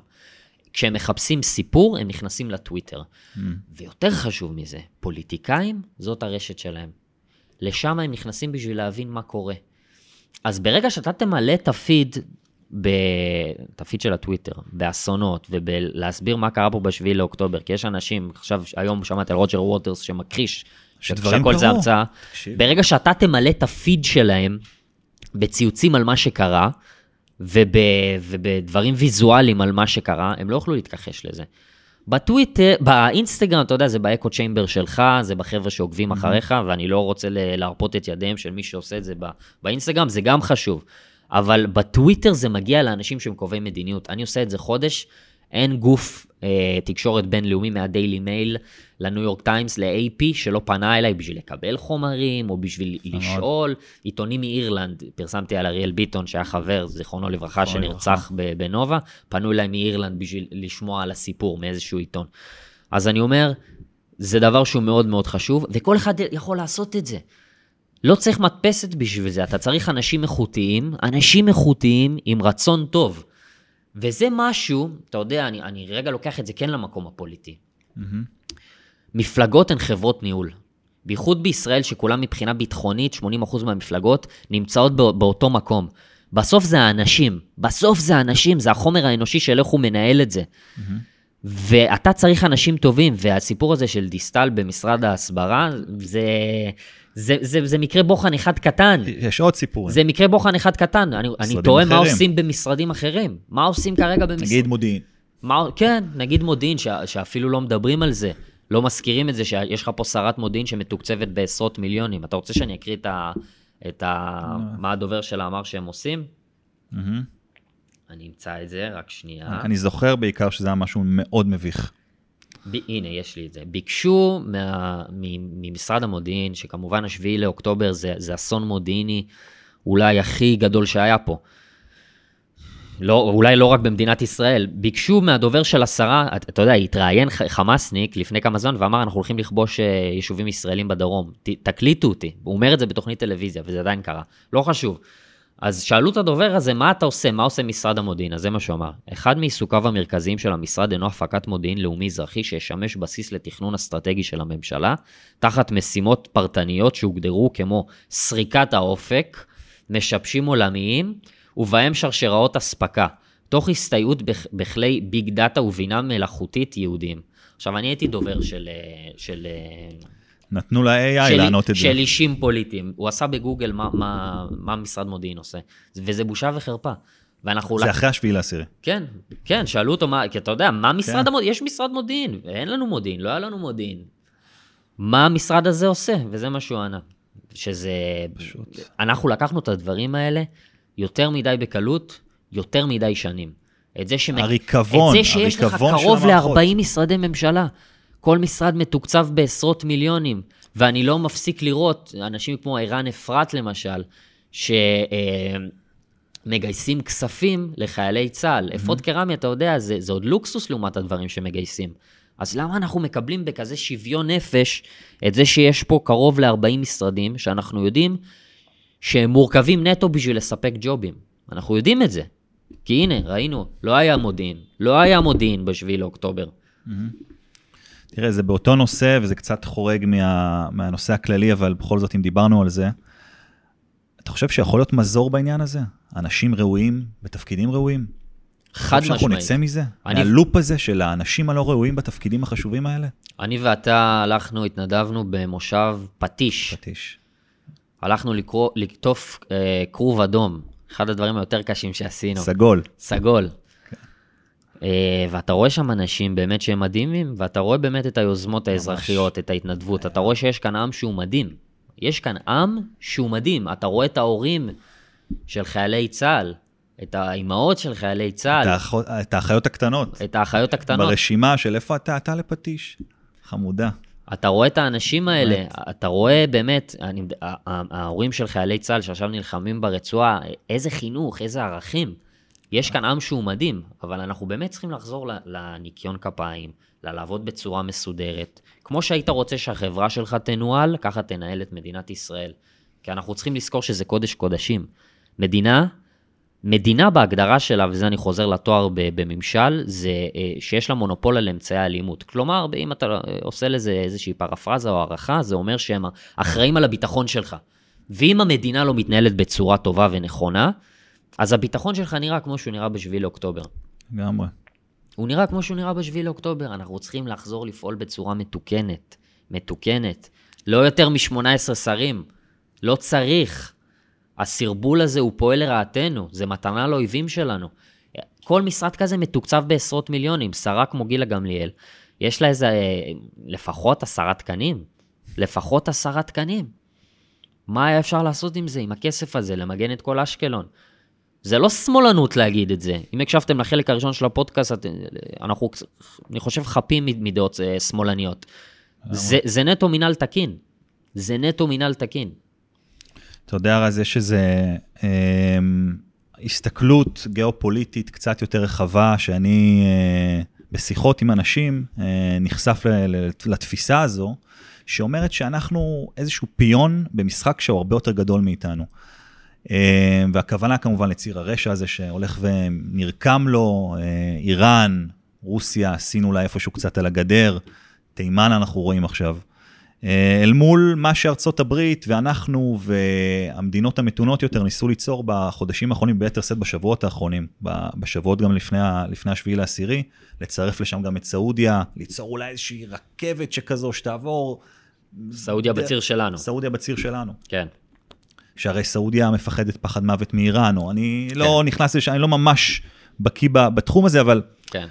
כשהם מחפשים סיפור, הם נכנסים לטוויטר. Mm. ויותר חשוב מזה, פוליטיקאים, זאת הרשת שלהם. לשם הם נכנסים בשביל להבין מה קורה. אז ברגע שאתה תמלא את הפיד, ב... את הפיד של הטוויטר, באסונות, ובלהסביר מה קרה פה בשביעי לאוקטובר, כי יש אנשים, עכשיו, היום שמעתי על רוג'ר ווטרס שמכחיש, שהכל זה המצאה. ברגע שאתה תמלא את הפיד שלהם בציוצים על מה שקרה, וב, ובדברים ויזואליים על מה שקרה, הם לא יוכלו להתכחש לזה. בטוויטר, באינסטגרם, אתה יודע, זה באקו צ'יימבר שלך, זה בחבר'ה שעוקבים mm-hmm. אחריך, ואני לא רוצה להרפות את ידיהם של מי שעושה את זה באינסטגרם, זה גם חשוב. אבל בטוויטר זה מגיע לאנשים שהם קובעי מדיניות. אני עושה את זה חודש, אין גוף אה, תקשורת בינלאומי מהדיילי מייל לניו יורק טיימס, ל-AP, שלא פנה אליי בשביל לקבל חומרים, או בשביל לשאול. עיתונים מאירלנד, פרסמתי על אריאל ביטון, שהיה חבר, זיכרונו לברכה, שנרצח בנובה, פנו אליי מאירלנד בשביל לשמוע על הסיפור מאיזשהו עיתון. אז אני אומר, זה דבר שהוא מאוד מאוד חשוב, וכל אחד יכול לעשות את זה. לא צריך מדפסת בשביל זה, אתה צריך אנשים איכותיים, אנשים איכותיים עם רצון טוב. וזה משהו, אתה יודע, אני, אני רגע לוקח את זה כן למקום הפוליטי. מפלגות הן חברות ניהול. בייחוד בישראל, שכולם מבחינה ביטחונית, 80% מהמפלגות נמצאות בא, באותו מקום. בסוף זה האנשים, בסוף זה האנשים, זה החומר האנושי של איך הוא מנהל את זה. ואתה צריך אנשים טובים, והסיפור הזה של דיסטל במשרד ההסברה, זה, זה, זה, זה מקרה בוחן אחד קטן. יש עוד סיפורים. זה מקרה בוחן אחד קטן. אני, אני תוהה מה. עושים במשרדים אחרים. מה עושים כרגע במשרד... נגיד מודיעין. מה, כן, נגיד מודיעין, ש, שאפילו לא מדברים על זה. לא מזכירים את זה שיש לך פה שרת מודיעין שמתוקצבת בעשרות מיליונים. אתה רוצה שאני אקריא את ה... את ה... מה הדובר שלה אמר שהם עושים? אני אמצא את זה, רק שנייה. אני זוכר בעיקר שזה היה משהו מאוד מביך. ב... הנה, יש לי את זה. ביקשו מה... מ... ממשרד המודיעין, שכמובן השביעי לאוקטובר זה, זה אסון מודיעיני אולי הכי גדול שהיה פה. לא, אולי לא רק במדינת ישראל, ביקשו מהדובר של השרה, אתה אתה יודע, התראיין חמאסניק לפני כמה זמן ואמר, אנחנו הולכים לכבוש אה, יישובים ישראלים בדרום, ת, תקליטו אותי. הוא אומר את זה בתוכנית טלוויזיה, וזה עדיין קרה. לא חשוב. אז שאלו את הדובר הזה, מה אתה עושה? מה עושה משרד המודיעין? אז זה מה שהוא אמר. אחד מעיסוקיו המרכזיים של המשרד אינו הפקת מודיעין לאומי-אזרחי שישמש בסיס לתכנון אסטרטגי של הממשלה, תחת משימות פרטניות שהוגדרו כמו סריקת האופק, משבשים עולמיים, ובהם שרשראות אספקה, תוך הסתייעות בכ- בכלי ביג דאטה ובינה מלאכותית יהודיים. עכשיו, אני הייתי דובר של... אה, של אה, נתנו ל-AI של, לענות את זה. של אישים פוליטיים. הוא עשה בגוגל מה, מה, מה משרד מודיעין עושה, וזה בושה וחרפה. ואנחנו... זה לק- אחרי השביעי לעשירי. כן, כן, שאלו אותו מה, כי אתה יודע, מה משרד כן. המודיעין? יש משרד מודיעין, אין לנו מודיעין, לא היה לנו מודיעין. מה המשרד הזה עושה? וזה מה שהוא ענה. שזה... פשוט. אנחנו לקחנו את הדברים האלה יותר מדי בקלות, יותר מדי שנים. את זה, שמק... הריקבון, את זה שיש לך קרוב המערכות. ל-40 משרדי ממשלה. כל משרד מתוקצב בעשרות מיליונים, ואני לא מפסיק לראות אנשים כמו ערן אפרת למשל, שמגייסים כספים לחיילי צה"ל. אפוד קרמי, אתה יודע, זה, זה עוד לוקסוס לעומת הדברים שמגייסים. אז למה אנחנו מקבלים בכזה שוויון נפש את זה שיש פה קרוב ל-40 משרדים, שאנחנו יודעים שהם מורכבים נטו בשביל לספק ג'ובים? אנחנו יודעים את זה. כי הנה, ראינו, לא היה מודיעין. לא היה מודיעין ב-7 לאוקטובר. תראה, זה באותו נושא, וזה קצת חורג מה, מהנושא הכללי, אבל בכל זאת, אם דיברנו על זה, אתה חושב שיכול להיות מזור בעניין הזה? אנשים ראויים בתפקידים ראויים? חד אתה חושב שאנחנו משמעית. נצא מזה? אני- מהלופ הזה של האנשים הלא ראויים בתפקידים החשובים האלה? אני ואתה הלכנו, התנדבנו במושב פטיש. פטיש. הלכנו לקרוא, לקטוף אה, כרוב אדום. אחד הדברים היותר קשים שעשינו. סגול. סגול. אה, ואתה רואה שם אנשים באמת שהם מדהימים, ואתה רואה באמת את היוזמות האזרחיות, את ההתנדבות. אתה רואה שיש כאן עם שהוא מדהים. יש כאן עם שהוא מדהים. אתה רואה את ההורים של חיילי צה"ל, את האימהות של חיילי את צה"ל, האח- את האחיות הקטנות. את האחיות הקטנות. ברשימה של איפה אתה, אתה לפטיש. חמודה. אתה רואה את האנשים האלה, אתה רואה באמת, אני, ההורים של חיילי צה"ל שעכשיו נלחמים ברצועה, איזה חינוך, איזה ערכים. יש כאן עם שהוא מדהים, אבל אנחנו באמת צריכים לחזור לניקיון כפיים, ללעבוד בצורה מסודרת. כמו שהיית רוצה שהחברה שלך תנוהל, ככה תנהל את מדינת ישראל. כי אנחנו צריכים לזכור שזה קודש קודשים. מדינה, מדינה בהגדרה שלה, וזה אני חוזר לתואר בממשל, זה אה, שיש לה מונופול על אמצעי האלימות. כלומר, אם אתה אה, עושה לזה איזושהי פרפרזה או הערכה, זה אומר שהם אחראים על הביטחון שלך. ואם המדינה לא מתנהלת בצורה טובה ונכונה, אז הביטחון שלך נראה כמו שהוא נראה ב-7 לאוקטובר. לגמרי. הוא נראה כמו שהוא נראה ב-7 לאוקטובר. אנחנו צריכים לחזור לפעול בצורה מתוקנת. מתוקנת. לא יותר מ-18 שרים. לא צריך. הסרבול הזה הוא פועל לרעתנו, זה מתנה לאויבים שלנו. כל משרד כזה מתוקצב בעשרות מיליונים. שרה כמו גילה גמליאל, יש לה איזה אה, לפחות עשרה תקנים. לפחות עשרה תקנים. מה היה אפשר לעשות עם זה, עם הכסף הזה, למגן את כל אשקלון? זה לא שמאלנות להגיד את זה. אם הקשבתם לחלק הראשון של הפודקאסט, אנחנו, אני חושב, חפים מדעות אה, שמאלניות. זה, זה נטו מינהל תקין. זה נטו מינהל תקין. אתה יודע, רז, יש איזו אה, הסתכלות גיאופוליטית קצת יותר רחבה, שאני אה, בשיחות עם אנשים אה, נחשף ל- ל- לתפיסה הזו, שאומרת שאנחנו איזשהו פיון במשחק שהוא הרבה יותר גדול מאיתנו. אה, והכוונה כמובן לציר הרשע הזה שהולך ונרקם לו, אה, איראן, רוסיה, סין אולי איפשהו קצת על הגדר, תימן אנחנו רואים עכשיו. אה, אל מול מה שארצות הברית ואנחנו והמדינות המתונות יותר ניסו ליצור בחודשים האחרונים, ביתר שאת בשבועות האחרונים, בשבועות גם לפני, לפני השביעי לעשירי, לצרף לשם גם את סעודיה, ליצור אולי איזושהי רכבת שכזו שתעבור. סעודיה בציר שלנו. סעודיה בציר שלנו. כן. שהרי סעודיה מפחדת פחד מוות מאיראן, או אני לא נכנס לשם, אני לא ממש בקיא בתחום הזה, אבל כן.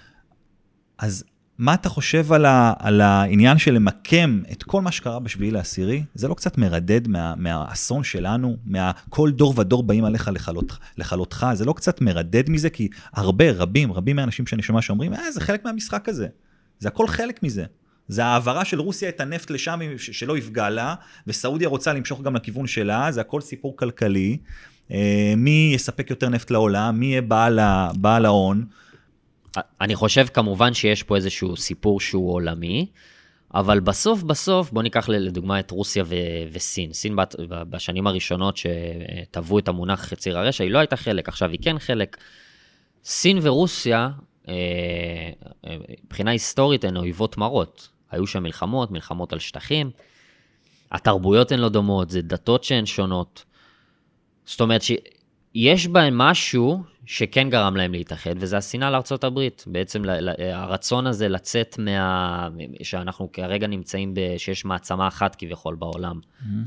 אז מה אתה חושב על, ה, על העניין של למקם את כל מה שקרה בשביעי לעשירי? זה לא קצת מרדד מה, מהאסון שלנו, מהכל דור ודור באים עליך לכלות, לכלותך? זה לא קצת מרדד מזה? כי הרבה, רבים, רבים מהאנשים שאני שומע שאומרים, אה, זה חלק מהמשחק הזה. זה הכל חלק מזה. זה העברה של רוסיה את הנפט לשם שלא יפגע לה, וסעודיה רוצה למשוך גם לכיוון שלה, זה הכל סיפור כלכלי. אה, מי יספק יותר נפט לעולם, מי יהיה בעל, בעל ההון. אני חושב כמובן שיש פה איזשהו סיפור שהוא עולמי, אבל בסוף בסוף, בוא ניקח לדוגמה את רוסיה ו- וסין. סין בת- בשנים הראשונות שטבעו את המונח ציר הרשע, היא לא הייתה חלק, עכשיו היא כן חלק. סין ורוסיה, מבחינה היסטורית, הן אויבות מרות. היו שם מלחמות, מלחמות על שטחים. התרבויות הן לא דומות, זה דתות שהן שונות. זאת אומרת שיש בהן משהו שכן גרם להם להתאחד, וזה השנאה לארצות הברית. בעצם הרצון הזה לצאת מה... שאנחנו כרגע נמצאים, ב... שיש מעצמה אחת כביכול בעולם.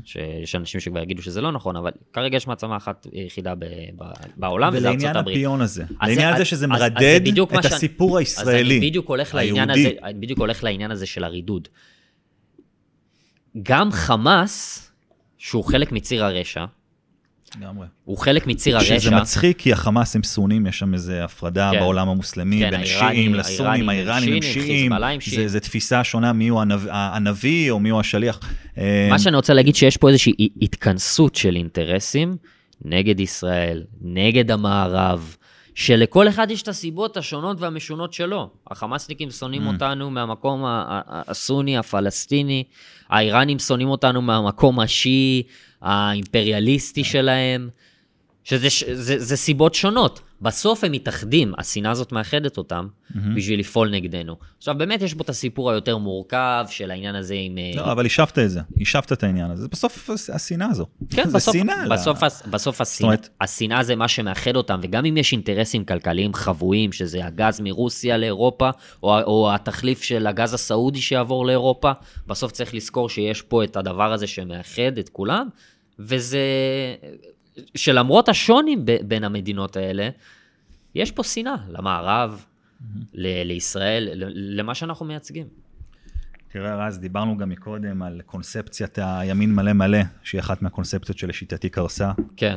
שיש אנשים שכבר יגידו שזה לא נכון, אבל כרגע יש מעצמה אחת יחידה ב... ב... בעולם, וזה ארצות ולעניין הברית. הפיון הזה, אז לעניין זה- הזה שזה אז- אז זה מרדד בדיוק מה את שאני- הסיפור אז הישראלי, אני בדיוק הולך לעניין הזה, היהודי. בדיוק הולך לעניין הזה של הרידוד. גם חמאס, שהוא חלק מציר הרשע, לגמרי. הוא חלק מציר הרשע. שזה מצחיק, כי החמאס הם סונים, יש שם איזה הפרדה כן. בעולם המוסלמי, כן, בין השיעים לסונים, האיראנים הם שיעים, זה תפיסה שונה מי הוא הנב- הנביא או מי הוא השליח. אה, מה שאני רוצה להגיד שיש פה איזושהי התכנסות של אינטרסים נגד ישראל, נגד המערב, שלכל אחד יש את הסיבות השונות והמשונות שלו. החמאסניקים שונאים Mm. אותנו מהמקום הסוני, הפלסטיני, האיראנים שונאים אותנו מהמקום השיעי, האימפריאליסטי שלהם, שזה זה, זה סיבות שונות. בסוף הם מתאחדים, השנאה הזאת מאחדת אותם בשביל לפעול נגדנו. עכשיו, באמת יש פה את הסיפור היותר מורכב של העניין הזה עם... אה, לא, אבל השבת את זה, השבת את העניין הזה, בסוף השנאה הזו. כן, בסוף, שנאה. בסוף, לה- בסוף השנאה, אומרת- השנאה זה מה שמאחד אותם, וגם אם יש אינטרסים כלכליים חבויים, שזה הגז מרוסיה לאירופה, או, או התחליף של הגז הסעודי שיעבור לאירופה, בסוף צריך לזכור שיש פה את הדבר הזה שמאחד את כולם, וזה... שלמרות השוני ב- בין המדינות האלה, יש פה שנאה למערב, ל- לישראל, ל- למה שאנחנו מייצגים. תראה, רז, דיברנו גם מקודם על קונספציית הימין מלא מלא, שהיא אחת מהקונספציות שלשיטתי קרסה. כן.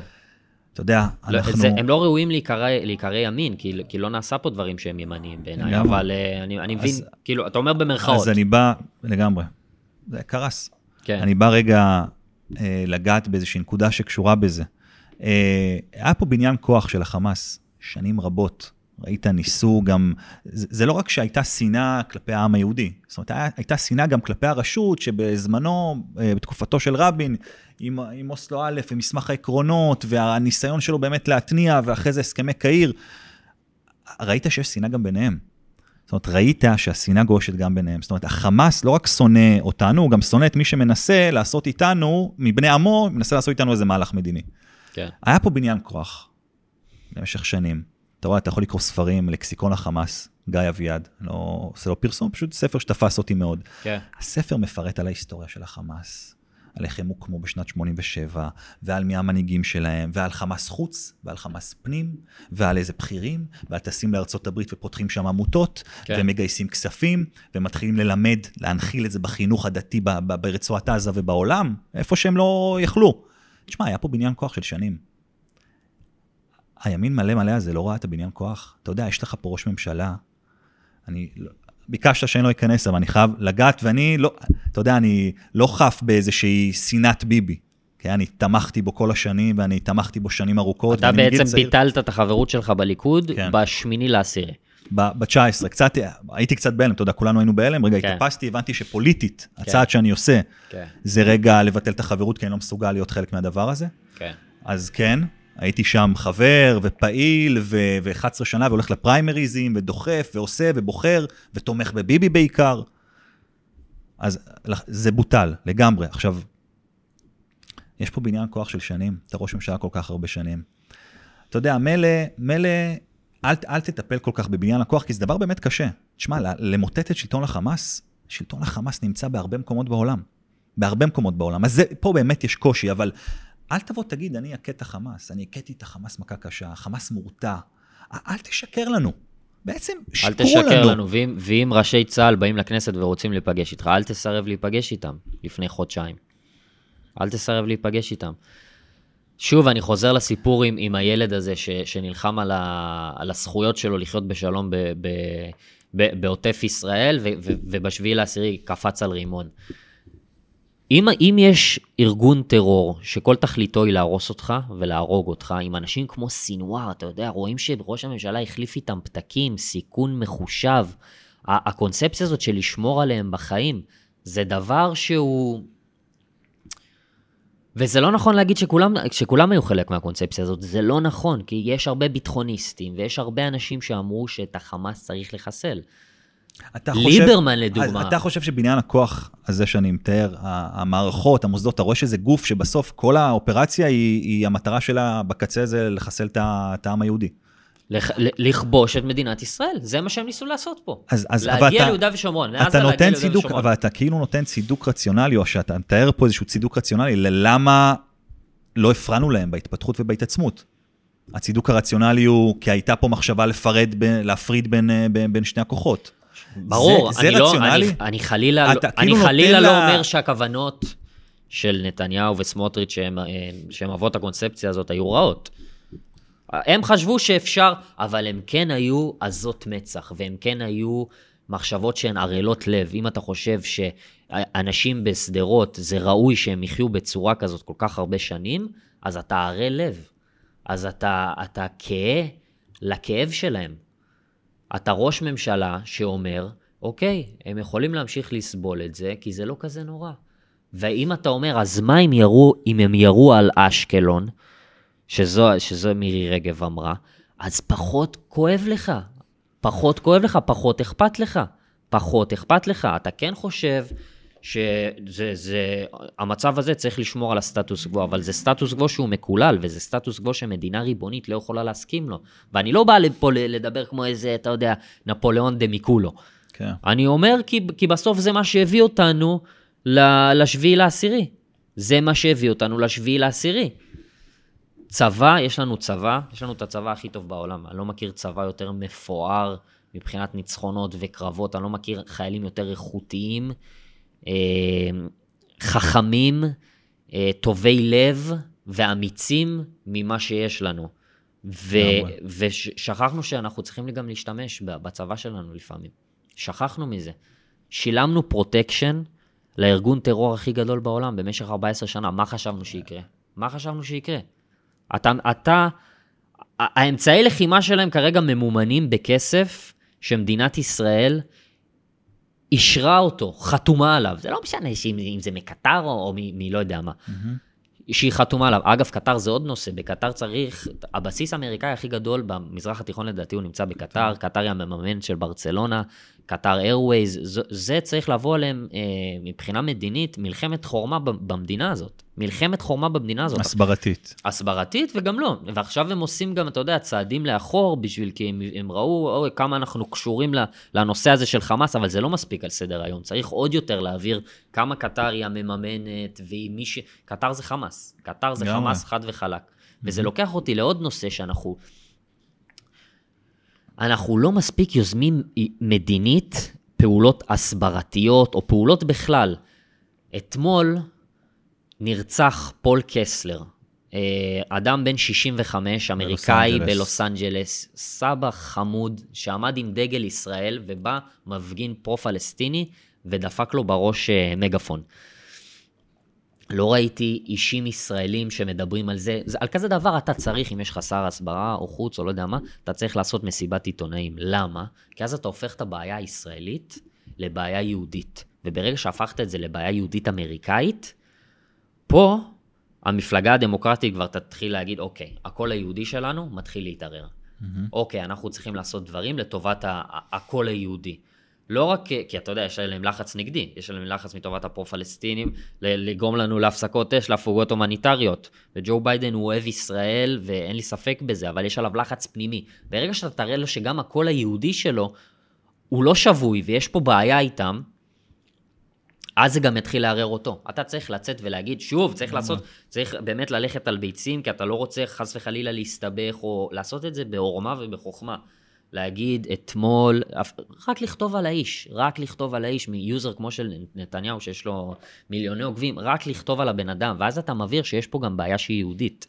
אתה יודע, לא, אנחנו... זה, הם לא ראויים להיקרא, ימין, כי, כי לא נעשה פה דברים שהם ימניים בעיניי. אבל uh, אני, אני מבין, אז- כאילו, אתה אומר במרכאות. אז אני בא, לגמרי, זה קרס. כן. אני בא רגע אה, לגעת באיזושהי נקודה שקשורה בזה. אה, היה פה בניין כוח של החמאס שנים רבות. ראית, ניסו גם, זה, זה לא רק שהייתה שנאה כלפי העם היהודי, זאת אומרת, הייתה שנאה גם כלפי הרשות, שבזמנו, אה, בתקופתו של רבין, עם, עם אוסלו א' ומסמך העקרונות, והניסיון שלו באמת להתניע, ואחרי זה הסכמי קהיר, ראית שיש שנאה גם ביניהם. זאת אומרת, ראית שהשנאה גועשת גם ביניהם. זאת אומרת, החמאס לא רק שונא אותנו, הוא גם שונא את מי שמנסה לעשות איתנו, מבני עמו, מנסה לעשות איתנו איזה מהלך מדיני. כן. היה פה בניין כוח במשך שנים. אתה רואה, אתה יכול לקרוא ספרים, לקסיקון החמאס, גיא אביעד, לא, זה לא פרסום, פשוט ספר שתפס אותי מאוד. כן. הספר מפרט על ההיסטוריה של החמאס, על איך הם הוקמו בשנת 87, ועל מי המנהיגים שלהם, ועל חמאס חוץ, ועל חמאס פנים, ועל איזה בכירים, ועל טסים לארצות הברית ופותחים שם עמותות, כן. ומגייסים כספים, ומתחילים ללמד, להנחיל את זה בחינוך הדתי ברצועת עזה ובעולם, איפה שהם לא יכלו. תשמע, היה פה בניין כוח של שנים. הימין מלא מלא הזה לא ראה את הבניין כוח. אתה יודע, יש לך פה ראש ממשלה, אני, לא- ביקשת שאני לא אכנס, אבל אני חייב לגעת, ואני לא, אתה יודע, אני לא חף באיזושהי שנאת ביבי. כי אני תמכתי בו כל השנים, ואני תמכתי בו שנים ארוכות. אתה בעצם צעיר- ביטלת את החברות שלך בליכוד כן. בשמיני לעשירי. ב-19, קצת, הייתי קצת בהלם, אתה יודע, כולנו היינו בהלם, רגע כן. התאפסתי, הבנתי שפוליטית, הצעד שאני עושה, כן, זה רגע לבטל את החברות, כי אני לא מסוגל להיות חלק מהדבר הזה. כן. אז כן, הייתי שם חבר ופעיל, ו-11 שנה, והולך לפריימריזים, ודוחף, ועושה, ובוחר, ותומך בביבי בעיקר. אז זה בוטל, לגמרי. עכשיו, יש פה בניין כוח של שנים, אתה ראש ממשלה כל כך הרבה שנים. אתה יודע, מילא, מילא, אל, אל תטפל כל כך בבניין הכוח, כי זה דבר באמת קשה. תשמע, למוטט את שלטון החמאס, שלטון החמאס נמצא בהרבה מקומות בעולם. בהרבה מקומות בעולם. אז זה, פה באמת יש קושי, אבל אל תבוא תגיד, אני אכה את החמאס, אני הכיתי את החמאס מכה קשה, החמאס מורתע. אל תשקר לנו. בעצם אל שיקרו תשקר לנו. לנו, ואם, ואם ראשי צה"ל באים לכנסת ורוצים להיפגש איתך, אל תסרב להיפגש איתם לפני חודשיים. אל תסרב להיפגש איתם. שוב, אני חוזר לסיפור עם, עם הילד הזה ש, שנלחם על, ה, על הזכויות שלו לחיות בשלום ב, ב, ב, בעוטף ישראל, ו, ו, ובשביעי לעשירי קפץ על רימון. אם, אם יש ארגון טרור שכל תכליתו היא להרוס אותך ולהרוג אותך, עם אנשים כמו סינואר, אתה יודע, רואים שראש הממשלה החליף איתם פתקים, סיכון מחושב. הקונספציה הזאת של לשמור עליהם בחיים, זה דבר שהוא... וזה לא נכון להגיד שכולם, שכולם היו חלק מהקונספציה הזאת, זה לא נכון, כי יש הרבה ביטחוניסטים, ויש הרבה אנשים שאמרו שאת החמאס צריך לחסל. אתה ליברמן, לדוגמה. אתה חושב שבניין הכוח הזה שאני מתאר, המערכות, המוסדות, אתה רואה שזה גוף שבסוף כל האופרציה היא, היא המטרה שלה בקצה זה לחסל את העם היהודי. לח- ל- לכבוש את מדינת ישראל, זה מה שהם ניסו לעשות פה. אז, אז, להגיע אתה- ליהודה ושומרון, לעזה להגיע ליהודה צידוק, ושומרון. אבל אתה כאילו נותן צידוק רציונלי, או שאתה מתאר פה איזשהו צידוק רציונלי ללמה לא הפרענו להם בהתפתחות ובהתעצמות. הצידוק הרציונלי הוא כי הייתה פה מחשבה לפרד, ב, להפריד בין, אה, בין, בין שני הכוחות. ברור, זה, זה אני, לא, רציונלי? אני, אני חלילה, לא, כאילו אני נותן חלילה לא לה- אומר שהכוונות של נתניהו וסמוטריץ', שהם, אה, שהם אבות הקונספציה הזאת, היו רעות. הם חשבו שאפשר, אבל הם כן היו עזות מצח, והם כן היו מחשבות שהן ערלות לב. אם אתה חושב שאנשים בשדרות, זה ראוי שהם יחיו בצורה כזאת כל כך הרבה שנים, אז אתה ערל לב. אז אתה, אתה כהה לכאב שלהם. אתה ראש ממשלה שאומר, אוקיי, הם יכולים להמשיך לסבול את זה, כי זה לא כזה נורא. ואם אתה אומר, אז מה אם, ירו, אם הם ירו על אשקלון, שזו, שזו מירי רגב אמרה, אז פחות כואב לך. פחות כואב לך, פחות אכפת לך. פחות אכפת לך. אתה כן חושב שזה, זה, המצב הזה צריך לשמור על הסטטוס קוו, אבל זה סטטוס קוו שהוא מקולל, וזה סטטוס קוו שמדינה ריבונית לא יכולה להסכים לו. ואני לא בא לפה לדבר כמו איזה, אתה יודע, נפוליאון דה מיקולו. כן. אני אומר כי, כי בסוף זה מה שהביא אותנו לשביעי לעשירי. זה מה שהביא אותנו לשביעי לעשירי. צבא, יש לנו צבא, יש לנו את הצבא הכי טוב בעולם. אני לא מכיר צבא יותר מפואר מבחינת ניצחונות וקרבות, אני לא מכיר חיילים יותר איכותיים, אה, חכמים, אה, טובי לב ואמיצים ממה שיש לנו. ו-. ושכחנו שאנחנו צריכים גם להשתמש בצבא שלנו לפעמים. שכחנו מזה. שילמנו פרוטקשן לארגון טרור הכי גדול בעולם במשך 14 שנה. מה חשבנו שיקרה? מה חשבנו שיקרה? אתה, אתה, האמצעי לחימה שלהם כרגע ממומנים בכסף שמדינת ישראל אישרה אותו, חתומה עליו. זה לא משנה שאם, אם זה מקטר או, או מ- לא יודע מה. שהיא חתומה עליו. אגב, קטר זה עוד נושא, בקטר צריך, הבסיס האמריקאי הכי גדול במזרח התיכון לדעתי הוא נמצא בקטר, קטר היא המממן של ברצלונה, קטר איירווייז, זה, צריך לבוא עליהם אה, מבחינה מדינית, מלחמת חורמה במדינה הזאת. מלחמת חורמה במדינה הזאת. הסברתית. הסברתית וגם לא. ועכשיו הם עושים גם, אתה יודע, צעדים לאחור בשביל, כי הם, הם ראו אוי, כמה אנחנו קשורים לנושא הזה של חמאס, אבל זה לא מספיק על סדר היום. צריך עוד יותר להעביר כמה קטר היא המממנת, והיא מי ש... קטר זה חמאס. קטר זה. חמאס חד וחלק. וזה לוקח אותי לעוד נושא שאנחנו... אנחנו לא מספיק יוזמים מדינית פעולות הסברתיות, או פעולות בכלל. אתמול נרצח פול קסלר, אה, אדם בן 65, אמריקאי. בלוס אנג'לס, סבא חמוד שעמד עם דגל ישראל ובא מפגין פרו-פלסטיני ודפק לו בראש אה, מגפון. לא ראיתי אישים ישראלים שמדברים על זה. על כזה דבר אתה צריך, אם יש לך שר הסברה או חוץ או לא יודע מה, אתה צריך לעשות מסיבת עיתונאים. למה? כי אז אתה הופך את הבעיה הישראלית לבעיה יהודית. וברגע שהפכת את זה לבעיה יהודית אמריקאית, פה המפלגה הדמוקרטית כבר תתחיל להגיד, אוקיי, הקול היהודי שלנו מתחיל להתערער. אוקיי, אנחנו צריכים לעשות דברים לטובת הקול היהודי. לא רק, כי אתה יודע, יש עליהם לחץ נגדי, יש עליהם לחץ מטובת הפרו-פלסטינים, לגרום לנו להפסקות אש, להפוגות הומניטריות. וג'ו ביידן הוא אוהב ישראל, ואין לי ספק בזה, אבל יש עליו לחץ פנימי. ברגע שאתה תראה לו שגם הקול היהודי שלו הוא לא שבוי, ויש פה בעיה איתם, אז זה גם יתחיל לערער אותו. אתה צריך לצאת ולהגיד, שוב, צריך לעשות, צריך באמת ללכת על ביצים, כי אתה לא רוצה חס וחלילה להסתבך, או לעשות את זה בעורמה ובחוכמה. להגיד אתמול, רק לכתוב על האיש, רק לכתוב על האיש, מיוזר כמו של נתניהו, שיש לו מיליוני עוקבים, רק לכתוב על הבן אדם, ואז אתה מבהיר שיש פה גם בעיה שהיא יהודית.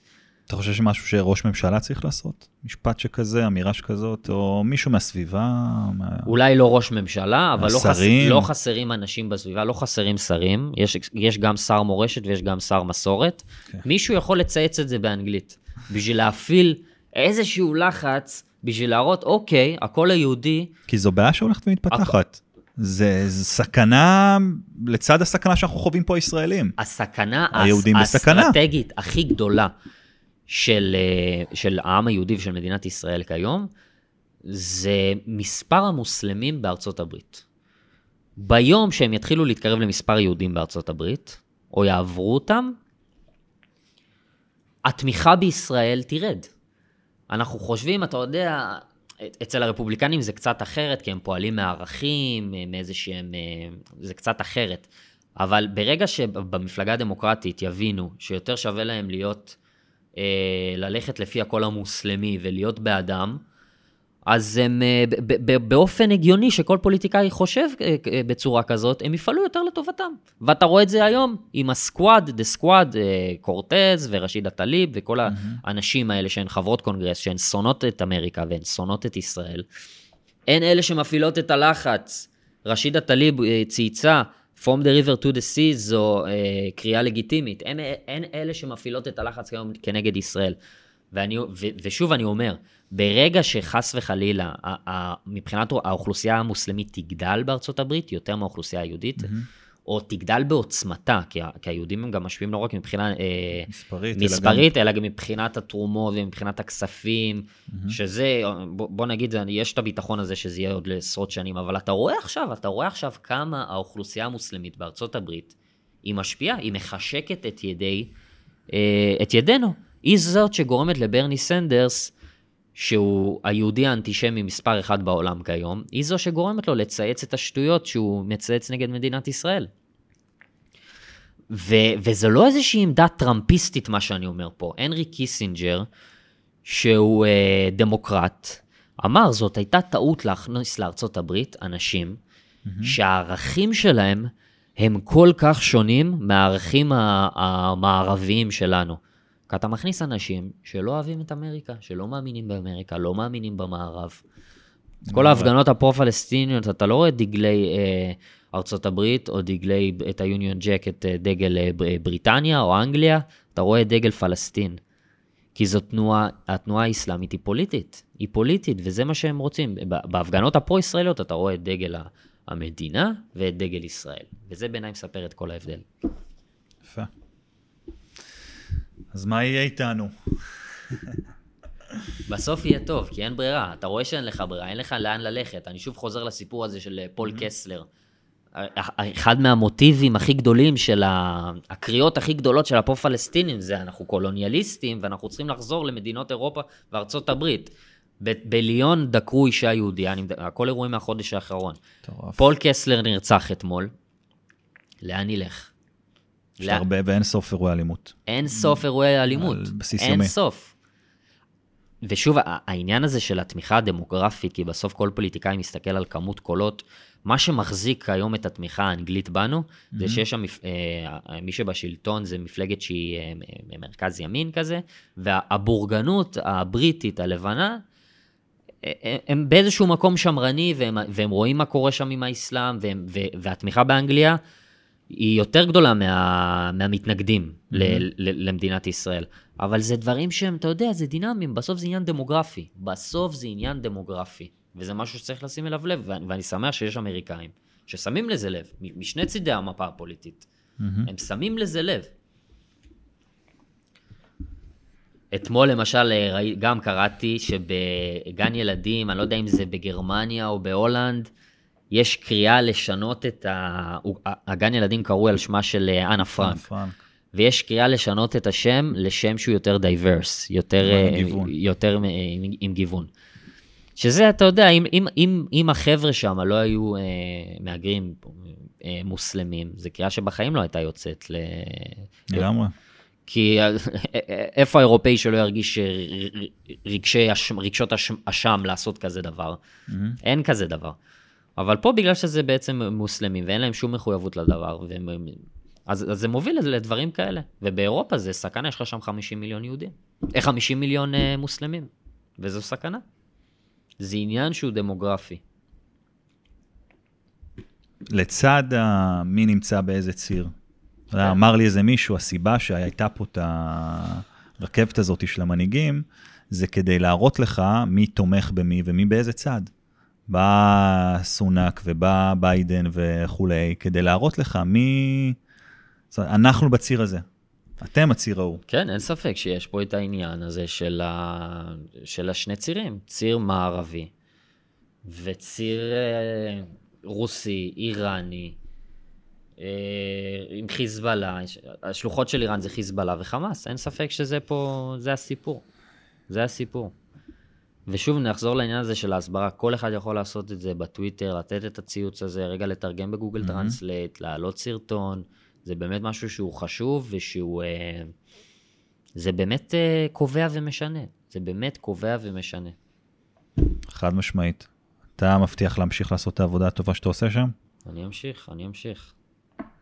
אתה חושב שמשהו שראש ממשלה צריך לעשות? משפט שכזה, אמירה שכזאת, או מישהו מהסביבה? מה... אולי לא ראש ממשלה, אבל לא, חס... לא חסרים אנשים בסביבה, לא חסרים שרים. יש, יש גם שר מורשת ויש גם שר מסורת. כן. מישהו יכול לצייץ את זה באנגלית, בשביל להפעיל איזשהו לחץ, בשביל להראות, אוקיי, הקול היהודי, כי זו בעיה שהולכת ומתפתחת. זה, זה סכנה לצד הסכנה שאנחנו חווים פה הישראלים. הסכנה היהודים הס- בסכנה. האסטרטגית הכי גדולה של, אה, של העם היהודי ושל מדינת ישראל כיום, זה מספר המוסלמים בארצות הברית. ביום שהם יתחילו להתקרב למספר יהודים בארצות הברית, או יעברו אותם, התמיכה בישראל תרד. אנחנו חושבים, אתה יודע, אצל הרפובליקנים זה קצת אחרת, כי הם פועלים מערכים, מאיזה שהם... אה, זה קצת אחרת. אבל ברגע שבמפלגה הדמוקרטית יבינו שיותר שווה להם להיות, אה, ללכת לפי הקול המוסלמי ולהיות בעדם, אז הם אה, באופן הגיוני שכל פוליטיקאי חושב אה, אה, בצורה כזאת, הם יפעלו יותר לטובתם. ואתה רואה את זה היום עם ה squad, the squad, קורטז ורשידה טליב וכל האנשים האלה שהן חברות קונגרס, שהן שונאות את אמריקה והן שונאות את ישראל. הן אלה שמפעילות את הלחץ. רשידה טליב צייצה, From the river to the sea זו אה, קריאה לגיטימית. הן, הן אלה שמפעילות את הלחץ כנגד ישראל. ואני, ו, ושוב אני אומר, ברגע שחס וחלילה, ה, ה, מבחינת האוכלוסייה המוסלמית תגדל בארצות הברית, יותר מהאוכלוסייה היהודית, או תגדל בעוצמתה, כי, ה- כי היהודים הם גם משפיעים לא רק מבחינה אה, מספרית, אלא מספרית, אלא גם מבחינת התרומות ומבחינת הכספים, שזה, בוא, בוא נגיד, יש את הביטחון הזה שזה יהיה עוד לעשרות שנים, אבל אתה רואה עכשיו, אתה רואה עכשיו כמה האוכלוסייה המוסלמית בארצות הברית, היא משפיעה, היא מחשקת את ידי, אה, את ידינו. היא זאת שגורמת לברני סנדרס, שהוא היהודי האנטישמי מספר אחד בעולם כיום, היא זו שגורמת לו לצייץ את השטויות שהוא מצייץ נגד מדינת ישראל. ו- וזה לא איזושהי עמדה טראמפיסטית, מה שאני אומר פה. הנרי קיסינג'ר, שהוא אה, דמוקרט, אמר, זאת הייתה טעות להכניס לארצות הברית אנשים שהערכים שלהם הם כל כך שונים מהערכים המערביים שלנו. כי אתה מכניס אנשים שלא אוהבים את אמריקה, שלא מאמינים באמריקה, לא מאמינים במערב. כל ההפגנות הפרו-פלסטיניות, אתה לא רואה דגלי אה, ארצות הברית, או דגלי, את היוניון ג'ק, את אה, דגל אה, בר- בריטניה או אנגליה, אתה רואה דגל פלסטין. כי זו תנועה, התנועה האסלאמית היא פוליטית. היא פוליטית, וזה מה שהם רוצים. בהפגנות הפרו-ישראליות אתה רואה את דגל המדינה ואת דגל ישראל. וזה בעיניי מספר את כל ההבדל. יפה. אז מה יהיה איתנו? בסוף יהיה טוב, כי אין ברירה. אתה רואה שאין לך ברירה, אין לך לאן ללכת. אני שוב חוזר לסיפור הזה של אה, פול קסלר. אחד מהמוטיבים הכי גדולים של ה- הקריאות הכי גדולות של הפרו-פלסטינים זה אנחנו קולוניאליסטים ואנחנו צריכים לחזור למדינות אירופה וארצות הברית. ב- בליון דקרו אישה יהודייה, אני הכל אירועים מהחודש האחרון. מטורף. פול קסלר נרצח אתמול, לאן ילך? יש לאן? הרבה ואין סוף אירועי אלימות. אין סוף אירועי אלימות. על בסיס אין יומי. סוף. ושוב, העניין הזה של התמיכה הדמוגרפית, כי בסוף כל פוליטיקאי מסתכל על כמות קולות, מה שמחזיק היום את התמיכה האנגלית בנו, mm-hmm. זה שיש שם, אה, מי שבשלטון זה מפלגת שהיא אה, מרכז ימין כזה, והבורגנות הבריטית הלבנה, הם באיזשהו מקום שמרני, והם, והם רואים מה קורה שם עם האסלאם, והם, והתמיכה באנגליה היא יותר גדולה מה, מהמתנגדים mm-hmm. ל, ל, למדינת ישראל. אבל זה דברים שהם, אתה יודע, זה דינמיים, בסוף זה עניין דמוגרפי. בסוף זה עניין דמוגרפי. וזה משהו שצריך לשים אליו לב, ואני שמח שיש אמריקאים ששמים לזה לב, משני צידי המפה הפוליטית. Mm-hmm. הם שמים לזה לב. אתמול למשל גם קראתי שבגן ילדים, אני לא יודע אם זה בגרמניה או בהולנד, יש קריאה לשנות את ה... הגן ילדים קראו על שמה של אה, אנה פרנק. פרנק. ויש קריאה לשנות את השם לשם שהוא יותר diverse, יותר, עם גיוון. יותר עם, עם גיוון. שזה, אתה יודע, אם, אם, אם, אם החבר'ה שם לא היו אה, מהגרים אה, מוסלמים, זו קריאה שבחיים לא הייתה יוצאת ל... לגמרי. כי אה, איפה האירופאי שלא ירגיש רגשי, רגשות אשם לעשות כזה דבר? Mm-hmm. אין כזה דבר. אבל פה בגלל שזה בעצם מוסלמים ואין להם שום מחויבות לדבר, והם, אז, אז זה מוביל לדברים כאלה. ובאירופה זה סכנה, יש לך שם 50 מיליון יהודים. 50 אה, מיליון אה, מוסלמים, וזו סכנה. זה עניין שהוא דמוגרפי. לצד מי נמצא באיזה ציר. כן. אמר לי איזה מישהו, הסיבה שהייתה פה את הרכבת הזאת של המנהיגים, זה כדי להראות לך מי תומך במי ומי באיזה צד. בא סונאק ובא ביידן וכולי, כדי להראות לך מי... אנחנו בציר הזה. אתם הציר ההוא. כן, אין ספק שיש פה את העניין הזה של, ה... של השני צירים. ציר מערבי וציר אה, רוסי, איראני, אה, עם חיזבאללה. השלוחות של איראן זה חיזבאללה וחמאס. אין ספק שזה פה, זה הסיפור. זה הסיפור. ושוב, נחזור לעניין הזה של ההסברה. כל אחד יכול לעשות את זה בטוויטר, לתת את הציוץ הזה, רגע לתרגם בגוגל mm-hmm. translate, להעלות סרטון. זה באמת משהו שהוא חשוב ושהוא... אה, זה באמת אה, קובע ומשנה. זה באמת קובע ומשנה. חד משמעית. אתה מבטיח להמשיך לעשות את העבודה הטובה שאתה עושה שם? אני אמשיך, אני אמשיך.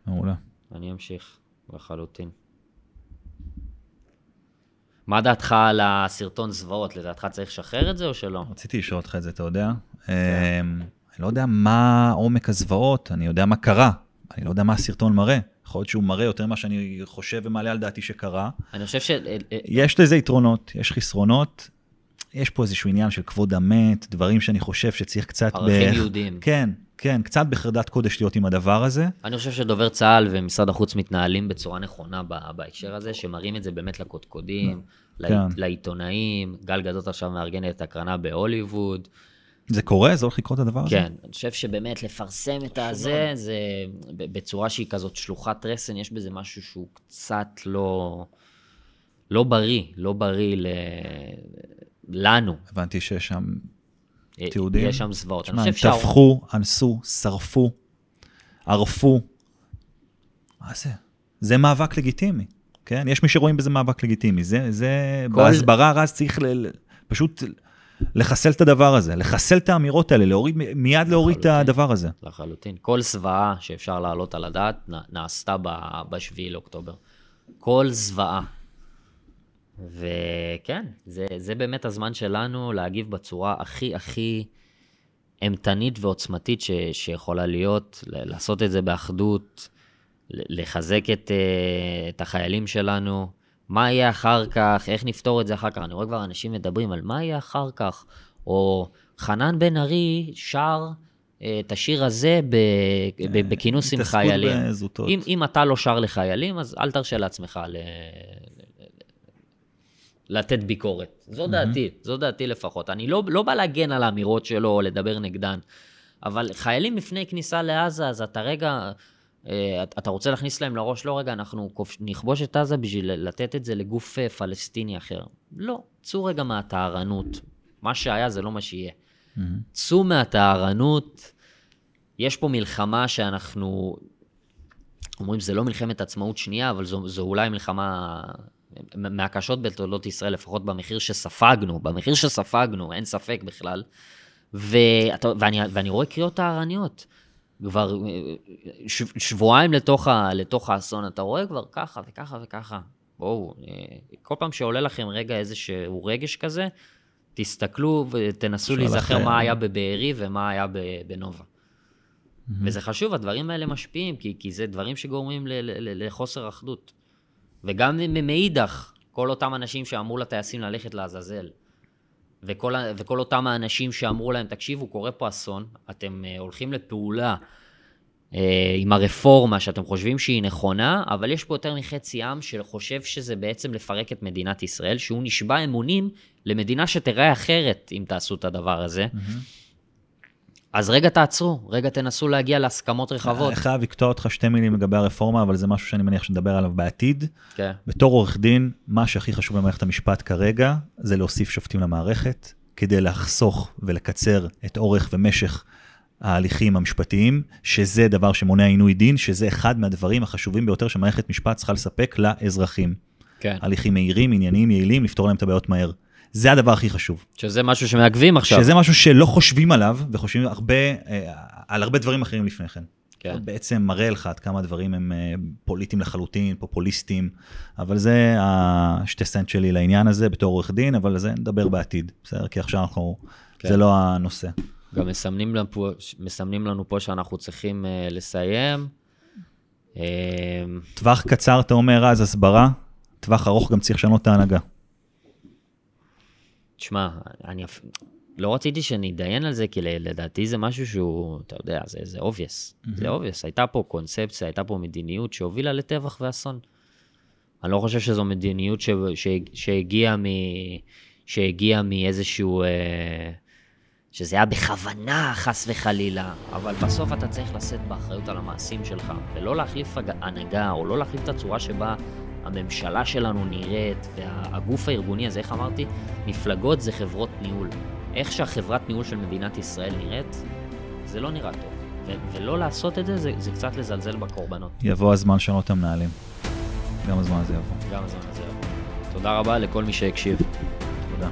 מעולה. אני אמשיך, לחלוטין. מה דעתך על הסרטון זוועות? לדעתך צריך לשחרר את זה או שלא? רציתי לשאול אותך את זה, אתה יודע? כן. אמ, אני לא יודע מה עומק הזוועות, אני יודע מה קרה, אני לא יודע מה הסרטון מראה. יכול להיות שהוא מראה יותר ממה שאני חושב ומעלה על דעתי שקרה. אני חושב ש... אה, אה, יש לזה יתרונות, יש חסרונות. יש פה איזשהו עניין של כבוד המת, דברים שאני חושב שצריך קצת... ערכים. יהודיים. כן, כן, קצת בחרדת קודש להיות עם הדבר הזה. אני חושב שדובר צה"ל ומשרד החוץ מתנהלים בצורה נכונה בהקשר הזה, שמראים את זה באמת לקודקודים, כן. לעיתונאים. גל גדות עכשיו מארגנת את הקרנה בהוליווד. זה קורה? זה הולך לקרות הדבר הזה? כן, אני חושב שבאמת לפרסם את הזה, זה בצורה שהיא כזאת שלוחת רסן, יש בזה משהו שהוא קצת לא, לא בריא, לא בריא ל... לנו. הבנתי שיש שם תיעודים. יש שם זוועות. שמה, הם טבחו, אנסו, שרפו, ערפו. מה זה? זה מאבק לגיטימי, כן? יש מי שרואים בזה מאבק לגיטימי. זה, זה כל... בהסברה רז צריך ל... פשוט לחסל את הדבר הזה, לחסל את האמירות האלה, להוריד, מיד לחלוטין, להוריד את הדבר הזה. לחלוטין. כל זוועה שאפשר להעלות על הדעת נעשתה ב-7 לאוקטובר. כל זוועה. וכן, זה, זה באמת הזמן שלנו להגיב בצורה הכי הכי אימתנית ועוצמתית ש, שיכולה להיות, לעשות את זה באחדות, לחזק את, אה, את החיילים שלנו, מה יהיה אחר כך, איך נפתור את זה אחר כך. אני רואה כבר אנשים מדברים על מה יהיה אחר כך, או חנן בן ארי שר אה, את השיר הזה אה, בכינוס עם חיילים. אם, אם אתה לא שר לחיילים, אז אל תרשה לעצמך ל... לתת ביקורת. זו mm-hmm. דעתי, זו דעתי לפחות. אני לא, לא בא להגן על האמירות שלו או לדבר נגדן, אבל חיילים לפני כניסה לעזה, אז אתה רגע, אה, אתה רוצה להכניס להם לראש, לא רגע, אנחנו נכבוש את עזה בשביל לתת את זה לגוף אה, פלסטיני אחר. לא, צאו רגע מהטהרנות. מה שהיה זה לא מה שיהיה. Mm-hmm. צאו מהטהרנות. יש פה מלחמה שאנחנו... אומרים, זה לא מלחמת עצמאות שנייה, אבל זו, זו אולי מלחמה מהקשות בתולדות ישראל, לפחות במחיר שספגנו, במחיר שספגנו, אין ספק בכלל. ואתה, ואני, ואני רואה קריאות טהרניות. כבר ש, שבועיים לתוך, ה, לתוך האסון, אתה רואה כבר ככה וככה וככה. בואו, כל פעם שעולה לכם רגע איזשהו רגש כזה, תסתכלו ותנסו להיזכר אחרי... מה היה בבארי ומה היה בנובה. Mm-hmm. וזה חשוב, הדברים האלה משפיעים, כי, כי זה דברים שגורמים ל, ל, ל, לחוסר אחדות. וגם מאידך, כל אותם אנשים שאמרו לטייסים ללכת לעזאזל, וכל, וכל אותם האנשים שאמרו להם, תקשיבו, קורה פה אסון, אתם uh, הולכים לפעולה uh, עם הרפורמה שאתם חושבים שהיא נכונה, אבל יש פה יותר מחצי עם שחושב שזה בעצם לפרק את מדינת ישראל, שהוא נשבע אמונים למדינה שתראה אחרת אם תעשו את הדבר הזה. Mm-hmm. אז רגע תעצרו, רגע תנסו להגיע להסכמות רחבות. אני חייב לקטוע אותך שתי מילים לגבי הרפורמה, אבל זה משהו שאני מניח שנדבר עליו בעתיד. כן. בתור עורך דין, מה שהכי חשוב במערכת המשפט כרגע, זה להוסיף שופטים למערכת, כדי לחסוך ולקצר את אורך ומשך ההליכים המשפטיים, שזה דבר שמונע עינוי דין, שזה אחד מהדברים החשובים ביותר שמערכת משפט צריכה לספק לאזרחים. כן. הליכים מהירים, ענייניים, יעילים, לפתור להם את הבעיות מהר. זה הדבר הכי חשוב. שזה משהו שמעכבים עכשיו. שזה משהו שלא חושבים עליו, וחושבים הרבה, אה, על הרבה דברים אחרים לפני כן. כן. בעצם מראה לך עד כמה הדברים הם אה, פוליטיים לחלוטין, פופוליסטיים, אבל זה השתי סנט שלי לעניין הזה בתור עורך דין, אבל על זה נדבר בעתיד, בסדר? כי עכשיו אנחנו, כן. זה לא הנושא. גם מסמנים לנו פה, מסמנים לנו פה שאנחנו צריכים uh, לסיים. טווח קצר, אתה אומר, אז הסברה, טווח ארוך גם צריך לשנות את ההנהגה. תשמע, אני לא רציתי שנתדיין על זה, כי לדעתי זה משהו שהוא, אתה יודע, זה, זה obvious. Mm-hmm. זה obvious. הייתה פה קונספציה, הייתה פה מדיניות שהובילה לטבח ואסון. אני לא חושב שזו מדיניות ש, ש, שהגיעה מ... שהגיע מאיזשהו... אה, שזה היה בכוונה, חס וחלילה, אבל בסוף אתה צריך לשאת באחריות על המעשים שלך, ולא להחליף הנהגה, או לא להחליף את הצורה שבה הממשלה שלנו נראית, והגוף הארגוני הזה, איך אמרתי? מפלגות זה חברות ניהול. איך שהחברת ניהול של מדינת ישראל נראית, זה לא נראה טוב. ו- ולא לעשות את זה, זה, זה קצת לזלזל בקורבנות. יבוא הזמן לשנות את המנהלים. גם הזמן הזה יבוא. גם הזמן הזה יבוא. תודה רבה לכל מי שהקשיב. תודה.